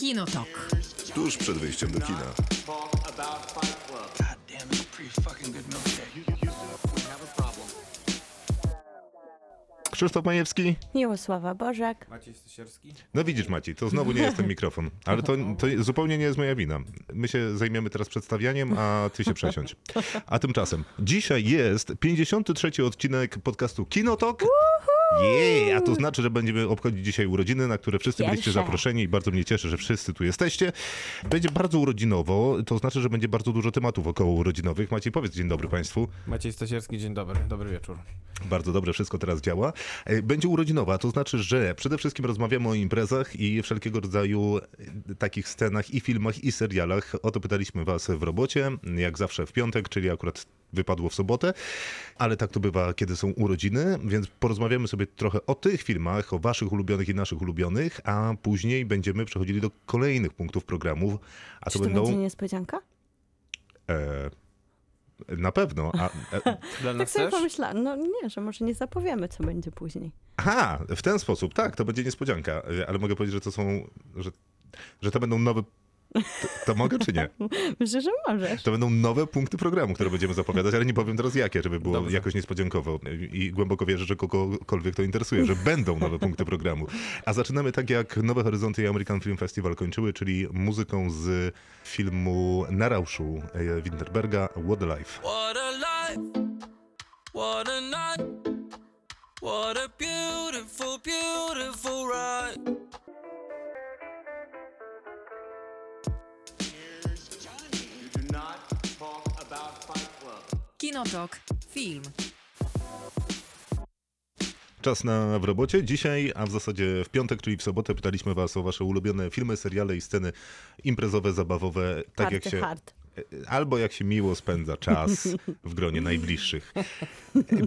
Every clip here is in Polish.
Kinotok. Tuż przed wyjściem do kina. Krzysztof Majewski? Miłosława Bożek. Maciej Stasierski? No widzisz Maci, to znowu nie jest ten mikrofon. Ale to, to zupełnie nie jest moja wina. My się zajmiemy teraz przedstawianiem, a ty się przesiądź. A tymczasem, dzisiaj jest 53 odcinek podcastu Kinotok. Jej, a to znaczy, że będziemy obchodzić dzisiaj urodziny, na które wszyscy byliście Pierwsze. zaproszeni i bardzo mnie cieszy, że wszyscy tu jesteście. Będzie bardzo urodzinowo, to znaczy, że będzie bardzo dużo tematów około urodzinowych. Maciej, powiedz dzień dobry Państwu. Maciej Stasierski, dzień dobry, dobry wieczór. Bardzo dobrze, wszystko teraz działa. E, Będzie urodzinowa, to znaczy, że przede wszystkim rozmawiamy o imprezach i wszelkiego rodzaju e, takich scenach i filmach i serialach. O to pytaliśmy was w robocie, jak zawsze w piątek, czyli akurat wypadło w sobotę, ale tak to bywa, kiedy są urodziny, więc porozmawiamy sobie trochę o tych filmach, o waszych ulubionych i naszych ulubionych, a później będziemy przechodzili do kolejnych punktów programów, a Czy to to będą... będzie niespodzianka? E, na pewno. A, e, Dla Tak sobie też? pomyślałam, no nie, że może nie zapowiemy, co będzie później. Aha, w ten sposób, tak, to będzie niespodzianka, y, ale mogę powiedzieć, że to są, że, że to będą nowe, to, to mogę czy nie? Myślę, że możesz. To będą nowe punkty programu, które będziemy zapowiadać, ale nie powiem teraz jakie, żeby było Dobrze. jakoś niespodziankowo i głęboko wierzę, że kogokolwiek to interesuje, że będą nowe punkty programu. A zaczynamy tak jak Nowe Horyzonty i American Film Festival kończyły, czyli muzyką z filmu Na Rauszu e, Winterberga What a Life. What a life, what a night, what a beautiful, beautiful ride. Kinotok. Film. Czas na w robocie. Dzisiaj, a w zasadzie w piątek, czyli w sobotę, pytaliśmy was o wasze ulubione filmy, seriale i sceny imprezowe, zabawowe, tak jak się. hard. Albo jak się miło spędza czas w gronie najbliższych.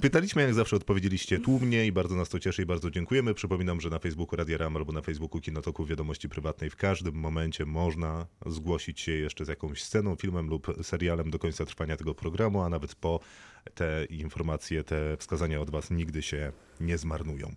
Pytaliśmy, jak zawsze odpowiedzieliście tłumnie i bardzo nas to cieszy i bardzo dziękujemy. Przypominam, że na Facebooku Radia Ram albo na Facebooku Kinotoku Wiadomości Prywatnej w każdym momencie można zgłosić się jeszcze z jakąś sceną, filmem lub serialem do końca trwania tego programu, a nawet po te informacje, te wskazania od was nigdy się nie zmarnują.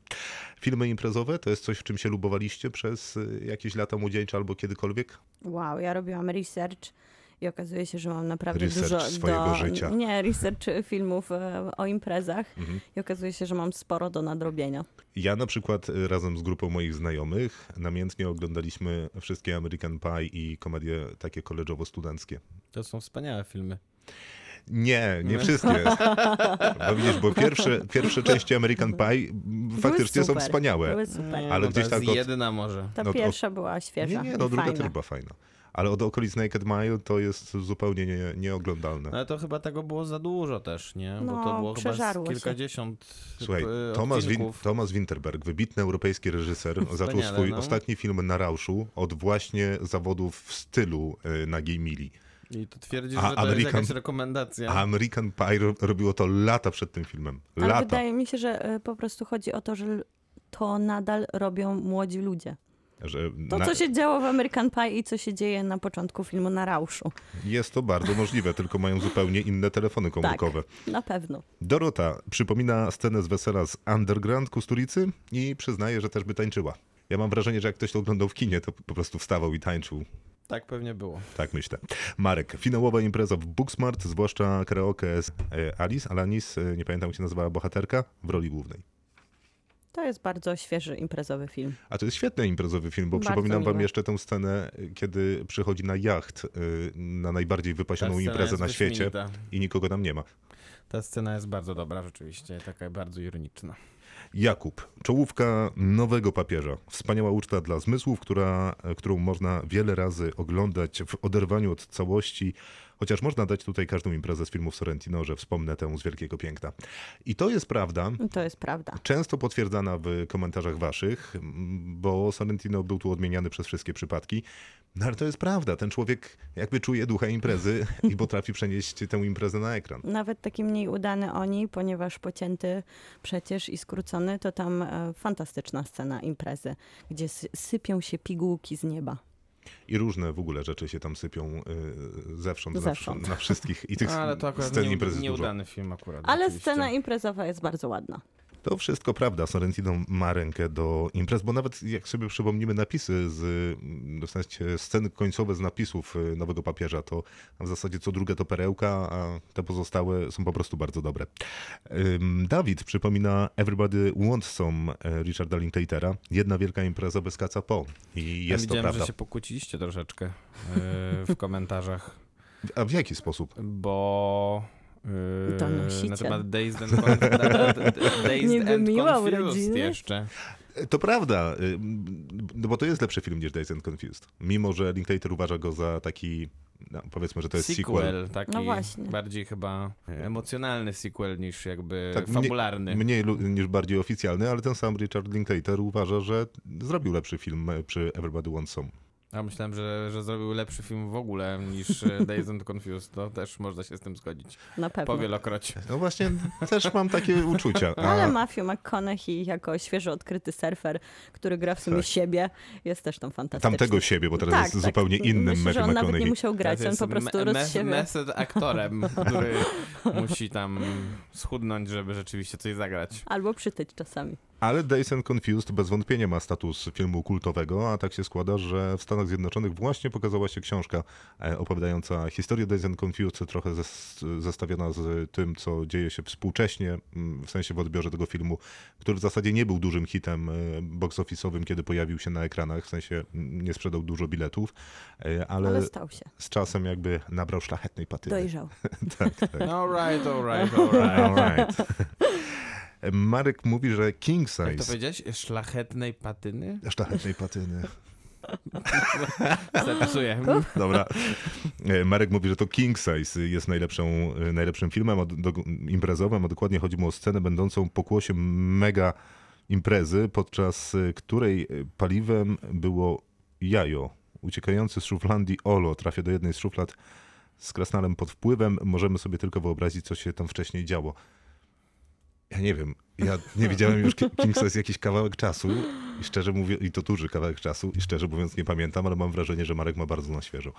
Filmy imprezowe to jest coś, w czym się lubowaliście przez jakieś lata młodzieńcze albo kiedykolwiek? Wow, ja robiłam research i okazuje się, że mam naprawdę Research dużo swojego do... życia. Nie, research filmów e, o imprezach Mhm. i okazuje się, że mam sporo do nadrobienia. Ja na przykład y, razem z grupą moich znajomych namiętnie oglądaliśmy wszystkie American Pie i komedie takie koleżowo-studenckie. To są wspaniałe filmy. Nie, nie wszystkie. Bo widzisz, bo pierwsze, pierwsze części American Pie faktycznie są super. wspaniałe. Były super. Nie, Ale no gdzieś to tak jest od- jedyna może. Ta no to- pierwsza była świeża Nie, nie, no druga fajna. też była fajna. Ale od okolic Naked Mile to jest zupełnie nie, nieoglądalne. Ale to chyba tego było za dużo też, nie? Bo No, to było chyba kilkadziesiąt Słuchaj, e, Thomas, Win. Thomas Winterberg, wybitny europejski reżyser, zaczął swój no. ostatni film na Rauszu od właśnie zawodów w stylu y, Nagiej Mili. I to twierdzi, A że to American- jest jakaś rekomendacja. A American Pie ro, robiło to lata przed tym filmem. Ale Lata. wydaje mi się, że e, po prostu chodzi o to, że to nadal robią młodzi ludzie. Że To, na- co się działo w American Pie i co się dzieje na początku filmu na Rauszu. Jest to bardzo możliwe, tylko mają zupełnie inne telefony komórkowe. Na pewno. Dorota przypomina scenę z wesela z Underground Kusturicy i przyznaje, że też by tańczyła. Ja mam wrażenie, że jak ktoś to oglądał w kinie, to po prostu wstawał i tańczył. Tak pewnie było. Tak myślę. Marek, finałowa impreza w Booksmart, zwłaszcza karaoke z e, Alice, Alanis, e, nie pamiętam jak się nazywała bohaterka, w roli głównej. To jest bardzo świeży imprezowy film. A to jest świetny imprezowy film, bo Bardzo przypominam wam jeszcze tę scenę, kiedy przychodzi na jacht e, na najbardziej wypasioną imprezę na świecie wyśmienita. i nikogo tam nie ma. Ta scena jest bardzo dobra rzeczywiście, taka bardzo ironiczna. Jakub, czołówka nowego papieża. Wspaniała uczta dla zmysłów, która, którą można wiele razy oglądać w oderwaniu od całości. Chociaż można dać tutaj każdą imprezę z filmów Sorrentino, że wspomnę tę z wielkiego piękna. I to jest prawda. To jest prawda. Często potwierdzana w komentarzach waszych, bo Sorrentino był tu odmieniany przez wszystkie przypadki. No ale to jest prawda. Ten człowiek jakby czuje ducha imprezy i potrafi przenieść tę imprezę na ekran. Nawet taki mniej udany oni, ponieważ pocięty przecież i skrócony, to tam e, fantastyczna scena imprezy, gdzie sy- sypią się pigułki z nieba. I różne w ogóle rzeczy się tam sypią y, zewsząd, Zewsząd. Na, na wszystkich. I tych No, ale to akurat scen nie, imprezy jest dużo. nieudany film akurat. Ale scena imprezowa jest bardzo ładna. To wszystko prawda. Sorrentino ma rękę do imprez, bo nawet jak sobie przypomnimy napisy, z, mm, w sensie sceny końcowe z napisów y, Nowego Papieża, to w zasadzie co drugie to perełka, a te pozostałe są po prostu bardzo dobre. Dawid przypomina Everybody Wants Some e, Richarda Linklater'a. Jedna wielka impreza bez kaca po. I Ja jest to widziałem, prawda. że się pokłóciliście troszeczkę yy, w komentarzach, A w jaki sposób? bo... Yy, To nosicie. na temat Dazed and, Dazed and Confused jeszcze. To prawda, y, no bo to jest lepszy film niż Days and Confused. Mimo, że Linklater uważa go za taki, no, powiedzmy, że to jest sequel. sequel, taki No właśnie. bardziej chyba emocjonalny sequel niż jakby Tak, fabularny. Mniej lu- niż bardziej oficjalny, ale ten sam Richard Linklater uważa, że zrobił lepszy film e, przy Everybody Wants Some. A myślałem, że, że zrobił lepszy film w ogóle niż e, Days and Confused. To też można się z tym zgodzić. Na pewno. Powielokroć. No właśnie, też mam takie uczucia. A, Ale Matthew McConaughey jako świeżo odkryty surfer, który gra w sumie Tak. siebie, jest też tam fantastyczny. tamtego siebie, bo teraz tak, jest tak. zupełnie innym Myślę, że Matthew on nawet nie musiał grać, on po prostu me- rozsiewia. aktorem, który musi tam schudnąć, żeby rzeczywiście coś zagrać. Albo przytyć czasami. Ale Days and Confused bez wątpienia ma status filmu kultowego, a tak się składa, że w Stanach Zjednoczonych właśnie pokazała się książka e, opowiadająca historię Days and Confused, trochę zes, zestawiona z tym, co dzieje się współcześnie, mm, w sensie w odbiorze tego filmu, który w zasadzie nie był dużym hitem e, box office'owym, kiedy pojawił się na ekranach, w sensie mm, nie sprzedał dużo biletów, e, ale, Ale stał się. z czasem jakby nabrał szlachetnej patyny. Dojrzał. tak, tak. Alright, alright, alright. Alright. Marek mówi, że king Jak to size. powiedziałeś? Szlachetnej patyny? Szlachetnej patyny. Zapisuję. Dobra. E, Marek mówi, że to King Size jest najlepszą, e, najlepszym filmem a do, imprezowym, a dokładnie chodzi mu o scenę będącą pokłosiem mega imprezy, podczas e, której paliwem było jajo. Uciekający z szuflandii Olo trafia do jednej z szuflad z krasnalem pod wpływem. Możemy sobie tylko wyobrazić, co się tam wcześniej działo. Ja nie wiem, ja nie widziałem już Ki- King Size jakiś kawałek czasu i szczerze mówię, i to duży kawałek czasu i szczerze mówiąc nie pamiętam, ale mam wrażenie, że Marek ma bardzo na świeżo.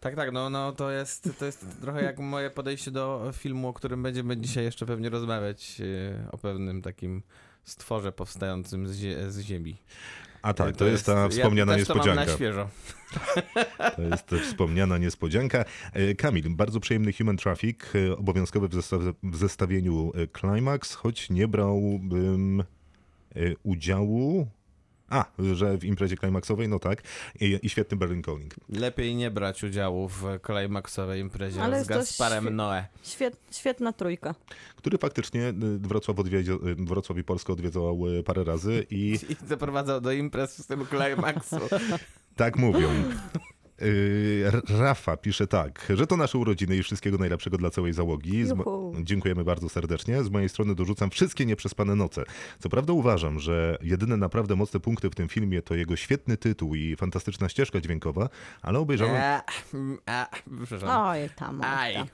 Tak, tak, no, no to, jest, to jest trochę jak moje podejście do filmu, o którym będziemy dzisiaj jeszcze pewnie rozmawiać, e, o pewnym takim stworze powstającym z, zie- z ziemi. A tak, to, jest ta wspomniana ja też To niespodzianka. na świeżo. To jest wspomniana niespodzianka. E, Kamil, bardzo przyjemny Human Traffic, e, obowiązkowy w, zestaw- w zestawieniu Climax, choć nie brałbym udziału. A, że w imprezie climaxowej, no tak. I, i świetny Berlin Calling. Lepiej nie brać udziału w climaxowej imprezie Ale z Gasparem świe- Noe. Świet, świetna trójka. Który faktycznie e, Wrocław, odwiedził, e, Wrocław i Polskę odwiedzał e, parę razy i I zaprowadzał do imprez w stylu climaxu. Tak mówią. R- Rafa pisze tak, że to nasze urodziny i wszystkiego najlepszego dla całej załogi. Mo-. Dziękujemy bardzo serdecznie. Z mojej strony dorzucam wszystkie nieprzespane noce. Co prawda uważam, że jedyne naprawdę mocne punkty w tym filmie to jego świetny tytuł i fantastyczna ścieżka dźwiękowa, ale obejrzałem... E, mm, a, przepraszam. Oj tam, oj Aj, tam.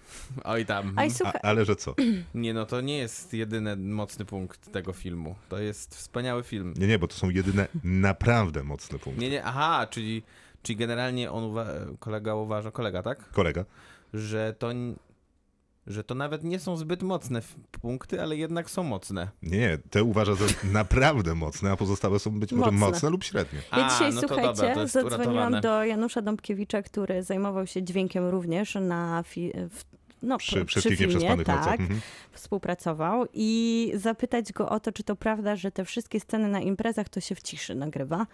oj tam. Aj, A, ale że co? Nie no, to nie jest jedyny mocny punkt tego filmu. To jest wspaniały film. Nie, nie, bo to są jedyne naprawdę mocne punkty. Nie, nie, aha, czyli, czyli generalnie on uwa- kolega uważa, kolega, tak? Kolega? Że to, że to nawet nie są zbyt mocne punkty, ale jednak są mocne. Nie, te uważa za naprawdę mocne, a pozostałe są być może Mocne. mocne lub średnie. Ja dzisiaj, no to słuchajcie, dobra, zadzwoniłam uratowane. do Janusza Dąbkiewicza, który zajmował się dźwiękiem również na fi- w, no, Przy przy, wszystkich filmie, nieprzespanych tak. Mhm. współpracował i zapytać go o to, czy to prawda, że te wszystkie sceny na imprezach to się w ciszy nagrywa,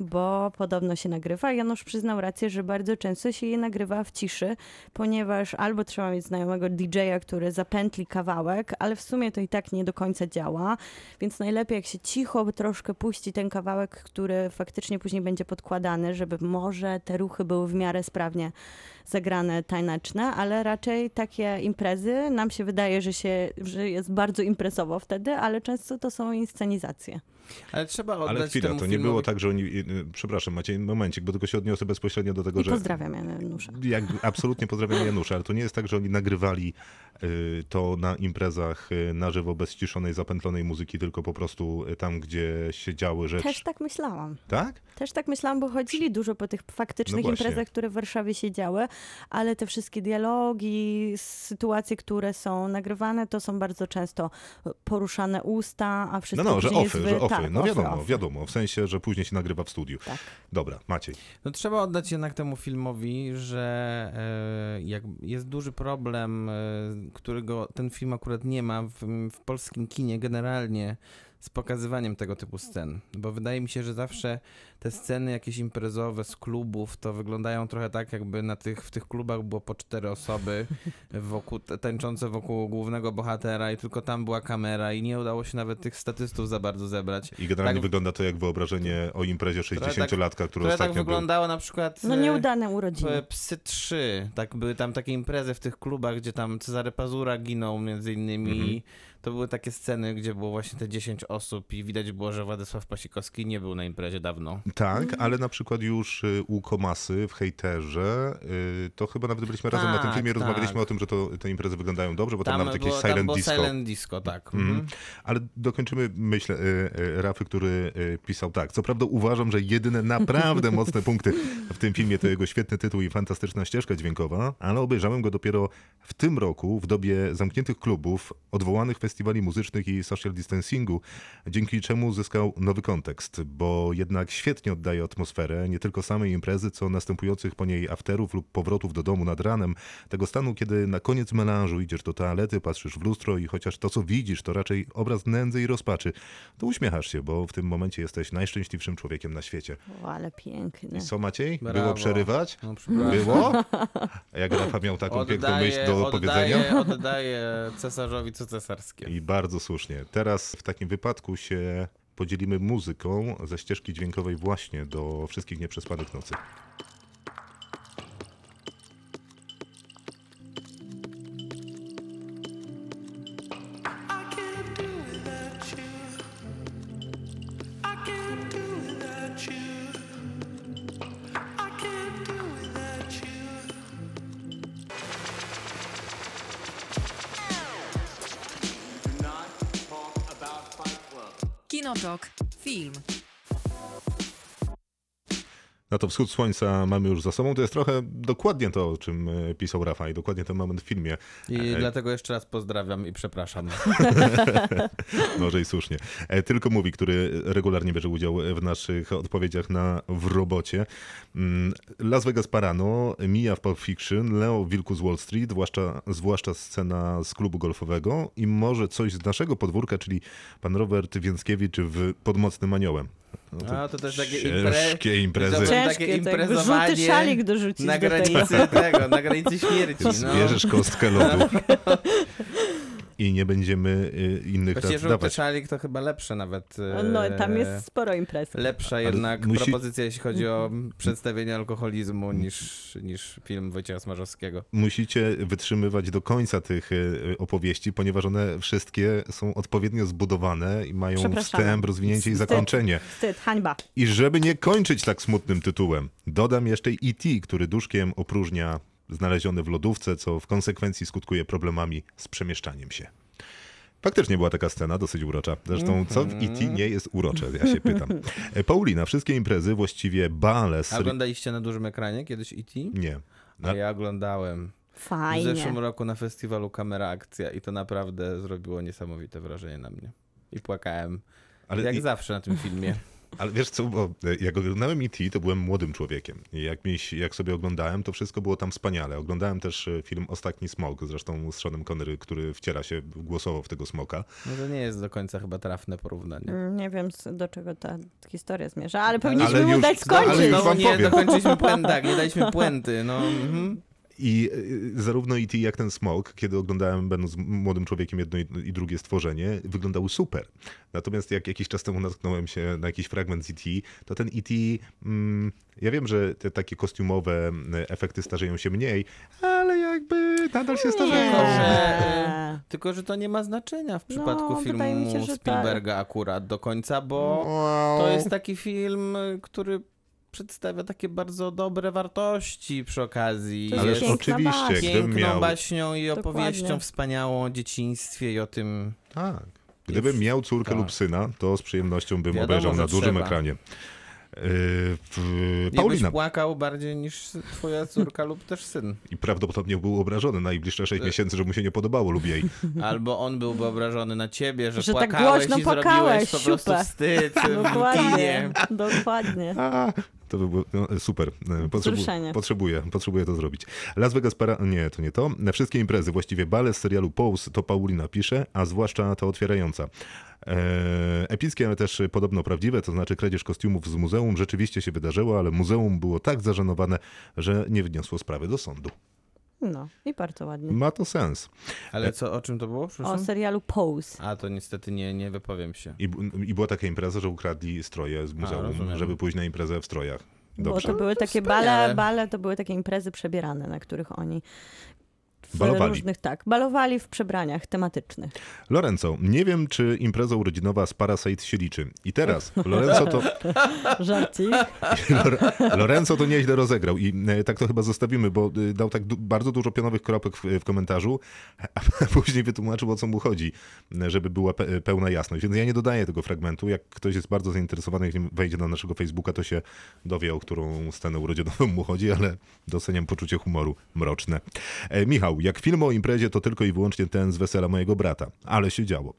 bo podobno się nagrywa. Janusz przyznał rację, że bardzo często się je nagrywa w ciszy, ponieważ albo trzeba mieć znajomego DJ-a, który zapętli kawałek, ale w sumie to i tak nie do końca działa, więc najlepiej jak się cicho troszkę puści ten kawałek, który faktycznie później będzie podkładany, żeby może te ruchy były w miarę sprawnie zagrane taneczne, ale raczej takie imprezy nam się wydaje, że, się, że jest bardzo imprezowo wtedy, ale często to są inscenizacje. Ale trzeba oddać Ale chwila, temu to nie filmowi... było tak, że oni. y, y, Przepraszam, macie momencik, bo tylko się odniosę bezpośrednio do tego, I że. pozdrawiam Janusza. Jak, absolutnie pozdrawiam Janusza, ale to nie jest tak, że oni nagrywali to na imprezach y, na żywo, bez ciszonej, zapętlonej muzyki, tylko po prostu y, tam, gdzie się działy rzeczy. Też tak myślałam. Tak? Też tak myślałam, bo chodzili dużo po tych faktycznych No imprezach, które w Warszawie się działy, ale te wszystkie dialogi, sytuacje, które są nagrywane, to są bardzo często poruszane usta, a No, wszystko no, że później jest ofy, że ofy. tak, no ofy, wiadomo, ofy. wiadomo. W sensie, że później się nagrywa w studiu. Tak. Dobra, Maciej. No trzeba oddać jednak temu filmowi, że e, jak jest duży problem, e, którego ten film akurat nie ma w, w polskim kinie generalnie z pokazywaniem tego typu scen. Bo wydaje mi się, że zawsze te sceny jakieś imprezowe z klubów to wyglądają trochę tak, jakby na tych, w tych klubach było po cztery osoby wokół, tańczące wokół głównego bohatera i tylko tam była kamera i nie udało się nawet tych statystów za bardzo zebrać. I generalnie Tak- wygląda to jak wyobrażenie o imprezie tak- 60-latka, który Które tak ostatnio był. wyglądało na przykład... No e, nieudane urodziny. P- Psy 3, tak były tam takie imprezy w tych klubach, gdzie tam Cezary Pazura ginął między innymi. Mhm. To były takie sceny, gdzie było właśnie te 10 osób i widać było, że Władysław Pasikowski nie był na imprezie dawno. Tak, ale na przykład już y, u Komasy w Hejterze, y, to chyba nawet byliśmy razem na tym Tak, filmie, tak. rozmawialiśmy o tym, że to, te imprezy wyglądają dobrze, bo tam, nawet jakieś było, tam silent disco. silent disco, tak. Mhm. Mhm. Ale dokończymy myśl y, Rafy, który pisał tak. Co prawda uważam, że jedyne naprawdę mocne punkty w tym filmie to jego świetny tytuł i fantastyczna ścieżka dźwiękowa, ale obejrzałem go dopiero w tym roku, w dobie zamkniętych klubów, odwołanych festiwali muzycznych i social distancingu, dzięki czemu zyskał nowy kontekst, bo jednak świetnie oddaje atmosferę nie tylko samej imprezy, co następujących po niej afterów lub powrotów do domu nad ranem, tego stanu, kiedy na koniec melanżu idziesz do toalety, patrzysz w lustro i chociaż to, co widzisz, to raczej obraz nędzy i rozpaczy, to uśmiechasz się, bo w tym momencie jesteś najszczęśliwszym człowiekiem na świecie. O, ale piękny. I co Maciej? Było Brawo. przerywać? No. Było? A jak Rafa miał taką piękną myśl do powiedzenia? oddaję, oddaję cesarzowi co cesarskie. I bardzo słusznie. Teraz w takim wypadku się podzielimy muzyką ze ścieżki dźwiękowej właśnie do wszystkich nieprzespanych nocy. Kinotok. Film. No to wschód słońca mamy już za sobą. To jest trochę dokładnie to, o czym e, pisał Rafa i dokładnie ten moment w filmie. I E, dlatego jeszcze raz pozdrawiam i przepraszam. Może i słusznie. E, Tylko mówi, który regularnie bierze udział w naszych odpowiedziach na w robocie. Mm, Las Vegas Parano, Mia w Pulp Fiction, Leo w Wilku z Wall Street, zwłaszcza, zwłaszcza scena z klubu golfowego i może coś z naszego podwórka, czyli pan Robert Więckiewicz w Pod Mocnym Aniołem. No A to też takie ciężkie impre- imprezy. Ciężkie, takie to imprezowanie żółty szalik dorzucić na do tego. granicy tego, na granicy śmierci. No. Zbierzesz kostkę lodu i nie będziemy y, innych Właściwie dat żółty dawać. szalik to chyba lepsze nawet. No, e, tam jest sporo imprez. Lepsza jednak musi- propozycja, jeśli chodzi o przedstawienie alkoholizmu niż, niż film Wojciecha Smarzowskiego. musicie wytrzymywać do końca tych y, opowieści, ponieważ one wszystkie są odpowiednio zbudowane i mają wstęp, rozwinięcie i Wstyd. zakończenie. Wstyd, hańba. I żeby nie kończyć tak smutnym tytułem, dodam jeszcze E.T., który duszkiem opróżnia znaleziony w lodówce, co w konsekwencji skutkuje problemami z przemieszczaniem się. Faktycznie była taka scena, dosyć urocza. Zresztą, co w E.T. nie jest urocze, ja się pytam. E, Paulina, wszystkie imprezy, właściwie bale, A sry... oglądaliście na dużym ekranie kiedyś E.T.? Nie. A ja oglądałem. W Fajnie. zeszłym roku na festiwalu Kamera Akcja i to naprawdę zrobiło niesamowite wrażenie na mnie. I płakałem. Ale jak i- zawsze na tym filmie. Ale wiesz co, bo e, jak oglądałem E.T., to byłem młodym człowiekiem. I jak, mi, jak sobie oglądałem, to wszystko było tam wspaniale. Oglądałem też e, film Ostatni Smok, zresztą z Seanem Connery, który wciela się głosowo w tego smoka. No to nie jest do końca chyba trafne porównanie. Mm, Nie wiem, do czego ta historia zmierza, ale powinniśmy Ale mu już- dać no, ale skończyć. już wam nie powiem. dokończyliśmy puenty, tak, nie daliśmy puenty. No, mhm. I e, zarówno E.T. jak ten smok, kiedy oglądałem, będąc młodym człowiekiem, jedno i, drugie stworzenie, wyglądały super. Natomiast jak jakiś czas temu natknąłem się na jakiś fragment z E.T., to ten E.T., mm, ja wiem, że te takie kostiumowe mm, efekty starzeją się mniej, ale jakby nadal się starzeją. Tylko, że, y, tylko, że to nie ma znaczenia w przypadku No, filmu się, tak. Spielberga akurat do końca, bo to jest taki film, y, który przedstawia takie bardzo dobre wartości przy okazji. To jest oczywiście, Piękną miał... baśnią i opowieścią Dokładnie. wspaniałą o dzieciństwie i o tym... Tak. Gdybym miał córkę tak. lub syna, to z przyjemnością bym Wiadomo, obejrzał na dużym trzeba. ekranie. Yy, Paulina. Płakał bardziej niż twoja córka lub też syn. i prawdopodobnie był obrażony najbliższe 6 miesięcy, że mu się nie podobało lub jej. Albo on byłby obrażony na ciebie, że, Że tak płakałeś głośno i płakałeś, zrobiłeś po prostu siupę. wstyd Dokładnie, dokładnie. A, to by było no, super. Potrzebu Wzruszenie. potrzebuję, potrzebuję to zrobić. Las Vegas para... Nie, to nie to. Na wszystkie imprezy, właściwie bale z serialu Pose to Paulina pisze, a zwłaszcza ta otwierająca. E, epickie, ale też podobno prawdziwe, to znaczy kradzież kostiumów z muzeum rzeczywiście się wydarzyło, ale muzeum było tak zażenowane, że nie wniosło sprawy do sądu. No i bardzo ładnie. Ma to sens. Ale co, o czym to było? O serialu Pose. A, to niestety nie, nie wypowiem się. I, I była taka impreza, że ukradli stroje z muzeum, rozumiem. żeby pójść na imprezę w strojach. Bo Dobrze. to były takie bale, bale, to były takie imprezy przebierane, na których oni Balowali. różnych, tak, balowali w przebraniach tematycznych. Lorenzo, nie wiem, czy impreza urodzinowa z Parasite się liczy. I teraz, Lorenzo to, Żarcik. Lorenzo to nieźle rozegrał i e, tak to chyba zostawimy, bo e, dał tak bardzo dużo pionowych kropek w, w komentarzu, a później wytłumaczył, o co mu chodzi, e, żeby była pe- pełna jasność. Więc ja nie dodaję tego fragmentu. Jak ktoś jest bardzo zainteresowany, jak wejdzie na naszego Facebooka, to się dowie, o którą scenę urodzinową mu chodzi, ale doceniam poczucie humoru mroczne. E, Michał, jak film o imprezie, to tylko i wyłącznie ten z wesela mojego brata. Ale się działo.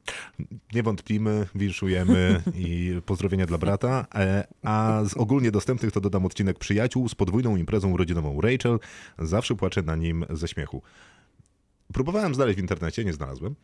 Nie wątpimy, winszujemy i pozdrowienia dla brata. E, A z ogólnie dostępnych to dodam odcinek Przyjaciół z podwójną imprezą urodzinową Rachel. Zawsze płaczę na nim ze śmiechu. Próbowałem znaleźć w internecie, nie znalazłem.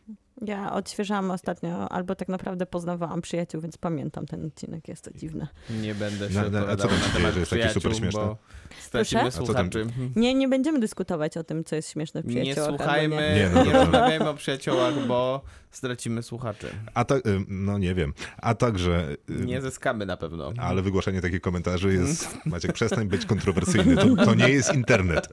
Ja odświeżałam ostatnio, albo tak naprawdę poznawałam przyjaciół, więc pamiętam ten odcinek, jest to dziwne. Nie będę się Na- na- a co tam na się dzieje, że jest taki przyjaciół, super śmieszny? bo stracimy Proszę? A co tam- słuchaczy. Nie, nie będziemy dyskutować o tym, co jest śmieszne w Nie przyjaciołach. albo słuchajmy, Nie. Nie, nie, no dobra. rozmawiajmy o przyjaciołach, bo stracimy słuchaczy. A tak, no nie wiem. A także... Nie zyskamy na pewno. Ale wygłaszanie takich komentarzy jest, Maciek, przestań być kontrowersyjny. To, to nie jest internet.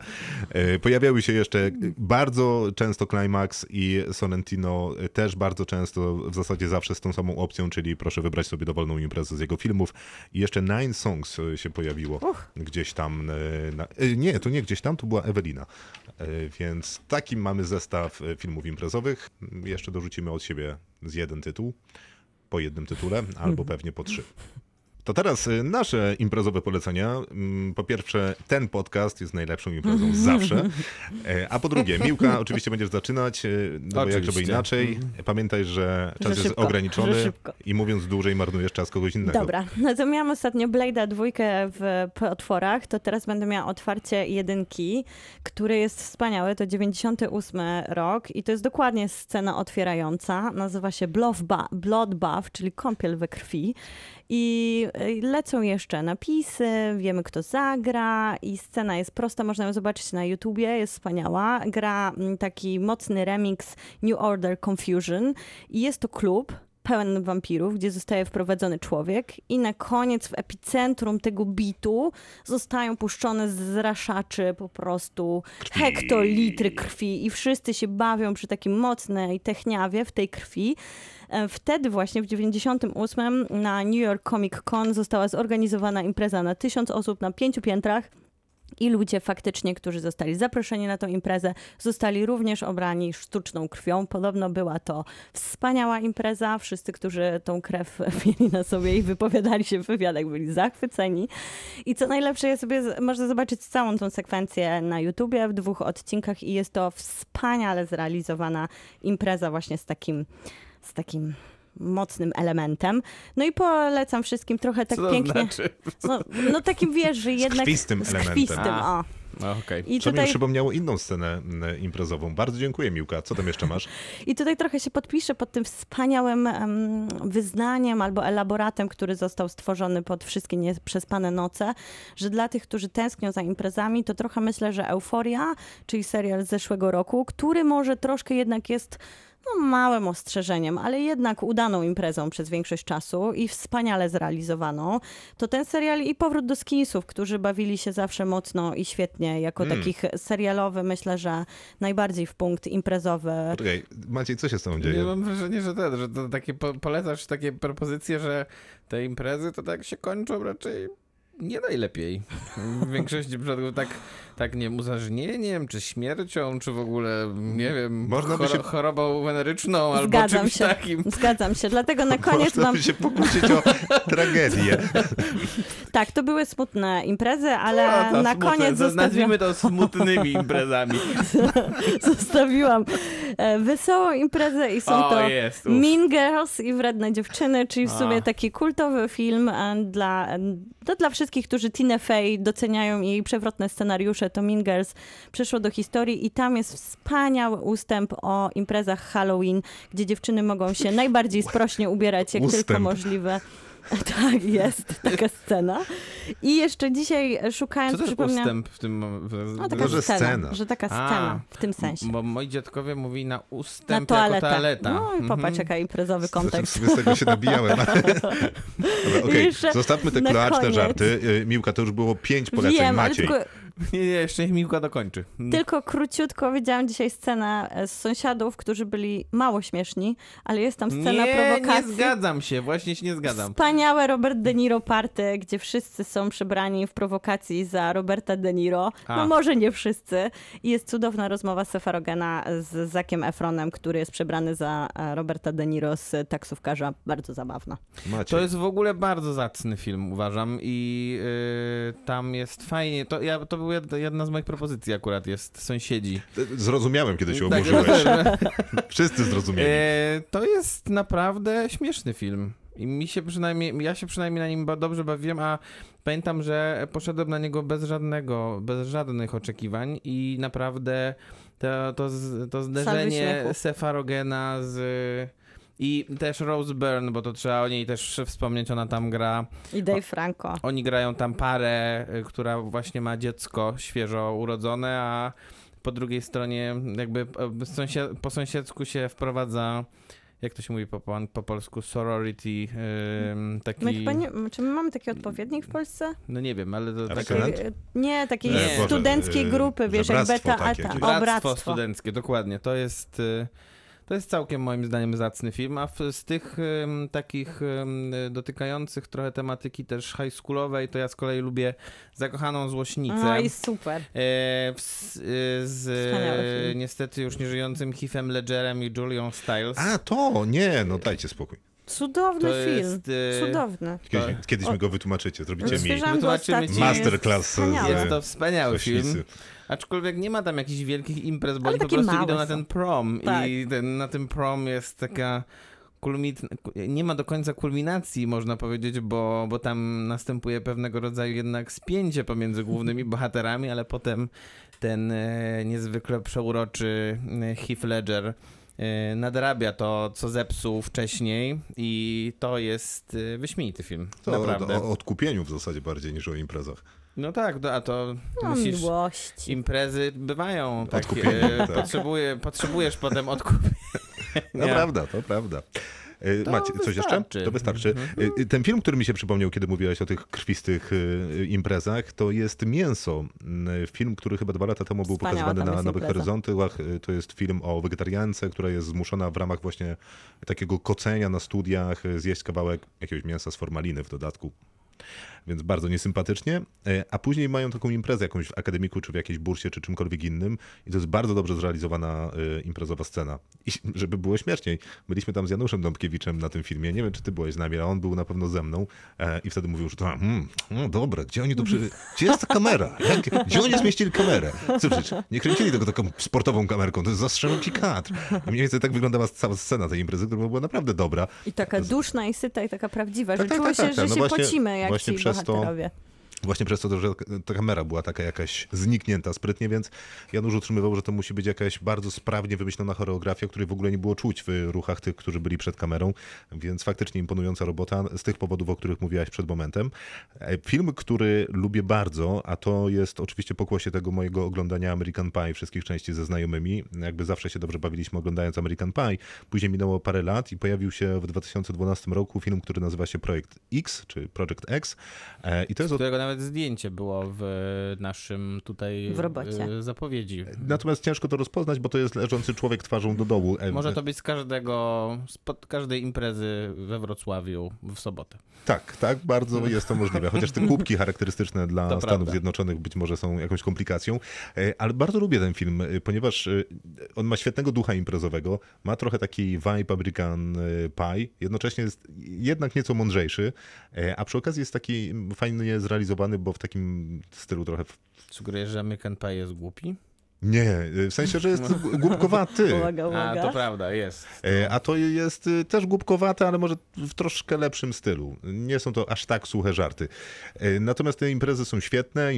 E, Pojawiały się jeszcze bardzo często Climax i Sorrentino e, też bardzo często, w zasadzie zawsze z tą samą opcją, czyli proszę wybrać sobie dowolną imprezę z jego filmów. I jeszcze Nine Songs e, się pojawiło Uch. gdzieś tam. e, Na, e, nie, to nie gdzieś tam, to była Ewelina. Więc taki mamy zestaw filmów imprezowych. Jeszcze dorzucimy od siebie z jeden tytuł po jednym tytule, albo pewnie po trzy. To teraz y, nasze imprezowe polecenia. Mm, Po pierwsze, ten podcast jest najlepszą imprezą zawsze. E, A po drugie, Miłka, oczywiście będziesz zaczynać, y, no bo jak żeby inaczej. Pamiętaj, że czas Że jest szybko, ograniczony i mówiąc dłużej marnujesz czas kogoś innego. Dobra, no to miałam ostatnio Blade'a dwójkę w potworach, to teraz będę miała otwarcie jedynki, który jest wspaniały, to 98 rok i to jest dokładnie scena otwierająca, nazywa się Bloodbath czyli kąpiel we krwi i y, lecą jeszcze napisy, wiemy kto zagra i scena jest prosta, można ją zobaczyć na YouTubie, jest wspaniała. Gra taki mocny remix New Order Confusion i jest to klub, pełen wampirów, gdzie zostaje wprowadzony człowiek i na koniec w epicentrum tego bitu zostają puszczone z raszaczy po prostu hektolitry krwi i wszyscy się bawią przy takim mocnej techniawie w tej krwi. E, Wtedy właśnie w 98 na New York Comic Con została zorganizowana impreza na tysiąc osób na pięciu piętrach. I ludzie faktycznie, którzy zostali zaproszeni na tę imprezę, zostali również obrani sztuczną krwią. Podobno była to wspaniała impreza. Wszyscy, którzy tą krew mieli na sobie i wypowiadali się w wywiadach, byli zachwyceni. I co najlepsze, ja sobie można zobaczyć całą tą sekwencję na YouTubie w dwóch odcinkach i jest to wspaniale zrealizowana impreza właśnie z takim, z takim mocnym elementem. No i polecam wszystkim trochę tak Co to pięknie. znaczy? No, no takim wiesz, że jednak. krwistym z elementem. krwistym, A. o. No, okej. I Co mi tutaj, przypomniało inną scenę mm, imprezową. Bardzo dziękuję, Miłka. Co tam jeszcze masz? I tutaj trochę się podpiszę pod tym wspaniałym em, wyznaniem albo elaboratem, który został stworzony pod wszystkie nieprzespane noce, że dla tych, którzy tęsknią za imprezami, to trochę myślę, że Euforia, czyli serial z zeszłego roku, który może troszkę jednak jest no, małym ostrzeżeniem, ale jednak udaną imprezą przez większość czasu i wspaniale zrealizowaną, to ten serial i powrót do Skinsów, którzy bawili się zawsze mocno i świetnie, jako Mm. takich serialowy, myślę, że najbardziej w punkt imprezowy. Poczekaj, Maciej, co się z tobą dzieje? mam wrażenia, że ten, że to takie po, polecasz takie propozycje, że te imprezy to tak się kończą raczej nie najlepiej. W większości przypadków tak, tak nie wiem, uzależnieniem, czy śmiercią, czy w ogóle, nie wiem, Można by się- chorobą weneryczną albo Zgadzam czymś się. takim. Zgadzam się. Dlatego na koniec Można mam. by się pokusić o tragedię. Tak, to były smutne imprezy, ale A, na smutne, koniec to zostawiłam, Nazwijmy to smutnymi imprezami. zostawiłam e, wesołą imprezę i są O, to jest. Mean Girls i Wredne Dziewczyny, czyli w sumie A. taki kultowy film e, dla, e, to dla wszystkich, którzy Tina Fey doceniają jej przewrotne scenariusze. To Mean Girls przeszło do historii i tam jest wspaniały ustęp o imprezach Halloween, gdzie dziewczyny mogą się najbardziej sprośnie ubierać, jak tylko Ustęp. możliwe. Tak, jest taka scena. I jeszcze dzisiaj Co szukając, to jest przypomniałam... ustęp w tym... W, No taka To, że scena, scena. że taka A. scena w tym sensie. Bo moi dziadkowie mówili na Na ustęp toaletę. jako toaleta. No i popatrz, Mhm. jaka imprezowy kontekst. Znaczy, z tego się nabijałem. Dobra, jeszcze Zostawmy te na kloaczne żarty. Y, Miłka, to już było pięć poleceń. Wiem, Maciej. tylko, Nie, nie, jeszcze niech Miłka dokończy. tylko króciutko widziałam dzisiaj scenę e, z sąsiadów, którzy byli mało śmieszni, ale jest tam scena nie, prowokacji. nie zgadzam się, właśnie się nie zgadzam. Wspaniałe Robert De Niro party, gdzie wszyscy są przebrani w prowokacji za Roberta De Niro. A. No może nie wszyscy. I jest cudowna rozmowa Sefarogena z Zakiem Efronem, który jest przebrany za e, Roberta De Niro z taksówkarza. Bardzo zabawna. To jest w ogóle bardzo zacny film, uważam, i y, tam jest fajnie. To, ja, to była jed- jedna z moich propozycji akurat, jest Sąsiedzi. Zrozumiałem, kiedy się Tak, oburzyłeś. że- Wszyscy zrozumieli. E, to jest naprawdę śmieszny film. I mi się przynajmniej, ja się przynajmniej na nim dobrze bawiłem, a pamiętam, że poszedłem na niego bez żadnego, bez żadnych oczekiwań i naprawdę to, to, to zderzenie. Sefarogena z... I też Rose Byrne, bo to trzeba o niej też wspomnieć, ona tam gra. I Dave Franco. Oni grają tam parę, y, która właśnie ma dziecko świeżo urodzone, a po drugiej stronie jakby sąsiad, po sąsiedzku się wprowadza, jak to się mówi po, po, po polsku, sorority, ym, taki, My chyba nie, czy my mamy taki odpowiednik w Polsce? no nie wiem, ale to e, nie, takiej Nie. Studenckiej grupy, wiesz, że jak beta, takie ata, jakieś. o bractwo, bractwo. studenckie, dokładnie, to jest... y, To jest całkiem moim zdaniem zacny film, a w, z tych ym, takich ym, dotykających trochę tematyki też high schoolowej, to ja z kolei lubię Zakochaną Złośnicę. No i super. E, w, e, z e, niestety już nieżyjącym Heathem Ledgerem i Julią Stiles. A, to, nie, no dajcie spokój. Cudowny To film. jest, e, Cudowny. Kiedyś, Tak. kiedyś mi go wytłumaczycie, zrobicie mi masterclass z Wspaniały. Jest to wspaniały film. Sośnicy. Aczkolwiek nie ma tam jakichś wielkich imprez, bo Ale oni po prostu idą na są. ten prom Tak. i ten, na tym prom jest taka kulmit... nie ma do końca kulminacji, można powiedzieć, bo, bo tam następuje pewnego rodzaju jednak spięcie pomiędzy głównymi bohaterami, ale potem ten e, niezwykle przeuroczy e, Heath Ledger nadrabia to, co zepsuł wcześniej i to jest e, wyśmienity film, To naprawdę. o odkupieniu w zasadzie bardziej niż o imprezach. No tak, a to No, musisz... miłości. Imprezy bywają takie. Tak. Potrzebuje, potrzebujesz potem odkupienia. To prawda, to prawda. E, To Macie, coś jeszcze? wystarczy. To wystarczy. Mhm. E, Ten film, który mi się przypomniał, kiedy mówiłaś o tych krwistych e, imprezach, to jest Mięso. M, Film, który chyba dwa lata temu był Wspaniała pokazywany na Nowych. Horyzontach. E, To jest film o wegetariance, która jest zmuszona w ramach właśnie takiego kocenia na studiach e, zjeść kawałek jakiegoś mięsa z formaliny w dodatku. Więc bardzo niesympatycznie. E, A później mają taką imprezę jakąś w akademiku, czy w jakiejś bursie, czy czymkolwiek innym. I to jest bardzo dobrze zrealizowana e, imprezowa scena. I żeby było śmieszniej, byliśmy tam z Januszem Dąbkiewiczem na tym filmie. Nie wiem, czy ty byłeś z nami, a on był na pewno ze mną. E, I wtedy mówił, że to, hmm, no dobra, gdzie oni tu przy... Gdzie jest ta kamera? Jak, gdzie oni zmieścili kamerę? Co przecież, nie kręcili tego taką sportową kamerką, to jest zastrzelą ci kadr. I mniej więcej tak wyglądała cała scena tej imprezy, która była naprawdę dobra. I taka duszna i syta i taka prawdziwa, Tak, że tak, czuło tak, się, tak, że tak. No się właśnie- pocimy jak właśnie ci to- bohaterowie. Właśnie przez to, że ta kamera była taka jakaś zniknięta sprytnie, więc Janusz utrzymywał, że to musi być jakaś bardzo sprawnie wymyślona choreografia, której w ogóle nie było czuć w ruchach tych, którzy byli przed kamerą, więc faktycznie imponująca robota z tych powodów, o których mówiłaś przed momentem. E, Film, który lubię bardzo, a to jest oczywiście pokłosie tego mojego oglądania American Pie, wszystkich części ze znajomymi. Jakby zawsze się dobrze bawiliśmy oglądając American Pie. Później minęło parę lat i pojawił się w 2012 roku film, który nazywa się Projekt X, czy Project X. E, I to jest Którego nawet nawet zdjęcie było w naszym tutaj W robocie. e, zapowiedzi. Natomiast ciężko to rozpoznać, bo to jest leżący człowiek twarzą do dołu. Może to być z każdego, z każdej imprezy we Wrocławiu w sobotę. Tak, tak, bardzo jest to możliwe. Chociaż te kubki charakterystyczne dla To Stanów prawda. Zjednoczonych być może są jakąś komplikacją. E, Ale bardzo lubię ten film, e, ponieważ e, on ma świetnego ducha imprezowego, ma trochę taki vibe American Pie, jednocześnie jest jednak nieco mądrzejszy, a przy okazji jest taki fajnie zrealizowany, bo w takim stylu trochę... Sugerujesz, że American Pie jest głupi? Nie, w sensie, że jest głupkowaty. Uwaga, A, uwaga. to prawda, jest. E, A to jest y, też głupkowate, ale może w troszkę lepszym stylu. Nie są to aż tak suche żarty. E, Natomiast te imprezy są świetne.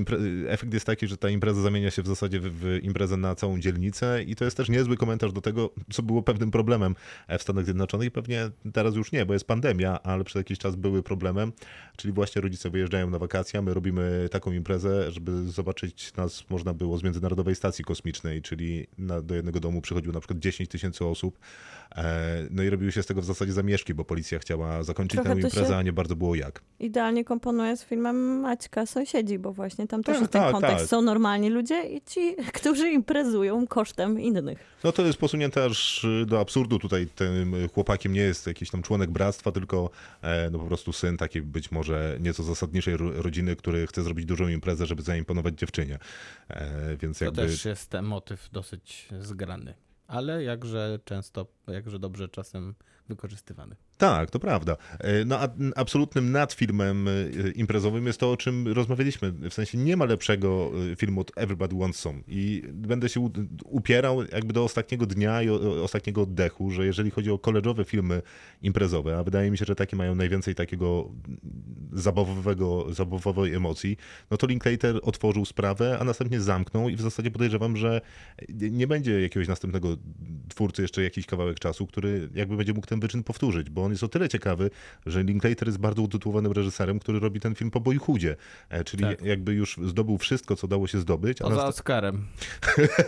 Efekt jest taki, że ta impreza zamienia się w zasadzie w, imprezę na całą dzielnicę i to jest też niezły komentarz do tego, co było pewnym problemem e, w Stanach Zjednoczonych. Pewnie teraz już nie, bo jest pandemia, ale przez jakiś czas były problemem. Czyli właśnie rodzice wyjeżdżają na wakacje, a my robimy taką imprezę, żeby zobaczyć nas można było z Międzynarodowej Stacji Kosmicznej, czyli na, do jednego domu przychodziło na przykład 10 tysięcy osób. E, No i robiły się z tego w zasadzie zamieszki, bo policja chciała zakończyć Trochę tę to imprezę, a nie bardzo było jak. Idealnie komponuje z filmem Maćka Sąsiedzi, bo właśnie tam też Tak, jest ten tak, kontekst. tak. Są normalni ludzie i ci, którzy imprezują kosztem innych. No to jest posunięte aż y, do absurdu. Tutaj tym chłopakiem nie jest jakiś tam członek bractwa, tylko e, no po prostu syn takiej być może nieco zasadniczej ro- rodziny, który chce zrobić dużą imprezę, żeby zaimponować dziewczynie. E, Więc To jakby... też jest ten motyw dosyć zgrany. Ale jakże często, jakże dobrze czasem wykorzystywany. Tak, to prawda. E, No a absolutnym nadfilmem e, imprezowym jest to, o czym rozmawialiśmy. W sensie nie ma lepszego e, filmu od Everybody Wants Some. I będę się upierał jakby do ostatniego dnia i ostatniego oddechu, że jeżeli chodzi o koleżowe filmy imprezowe, a wydaje mi się, że takie mają najwięcej takiego zabawowego, zabawowej emocji, no to Linklater otworzył sprawę, a następnie zamknął i w zasadzie podejrzewam, że nie będzie jakiegoś następnego twórcy jeszcze jakiś kawałek czasu, który jakby będzie mógł ten wyczyn powtórzyć, bo on jest o tyle ciekawy, że Linklater jest bardzo utytułowanym reżyserem, który robi ten film po Boyhoodzie, e, czyli Tak. jakby już zdobył wszystko, co dało się zdobyć, Poza nast- Oscarem.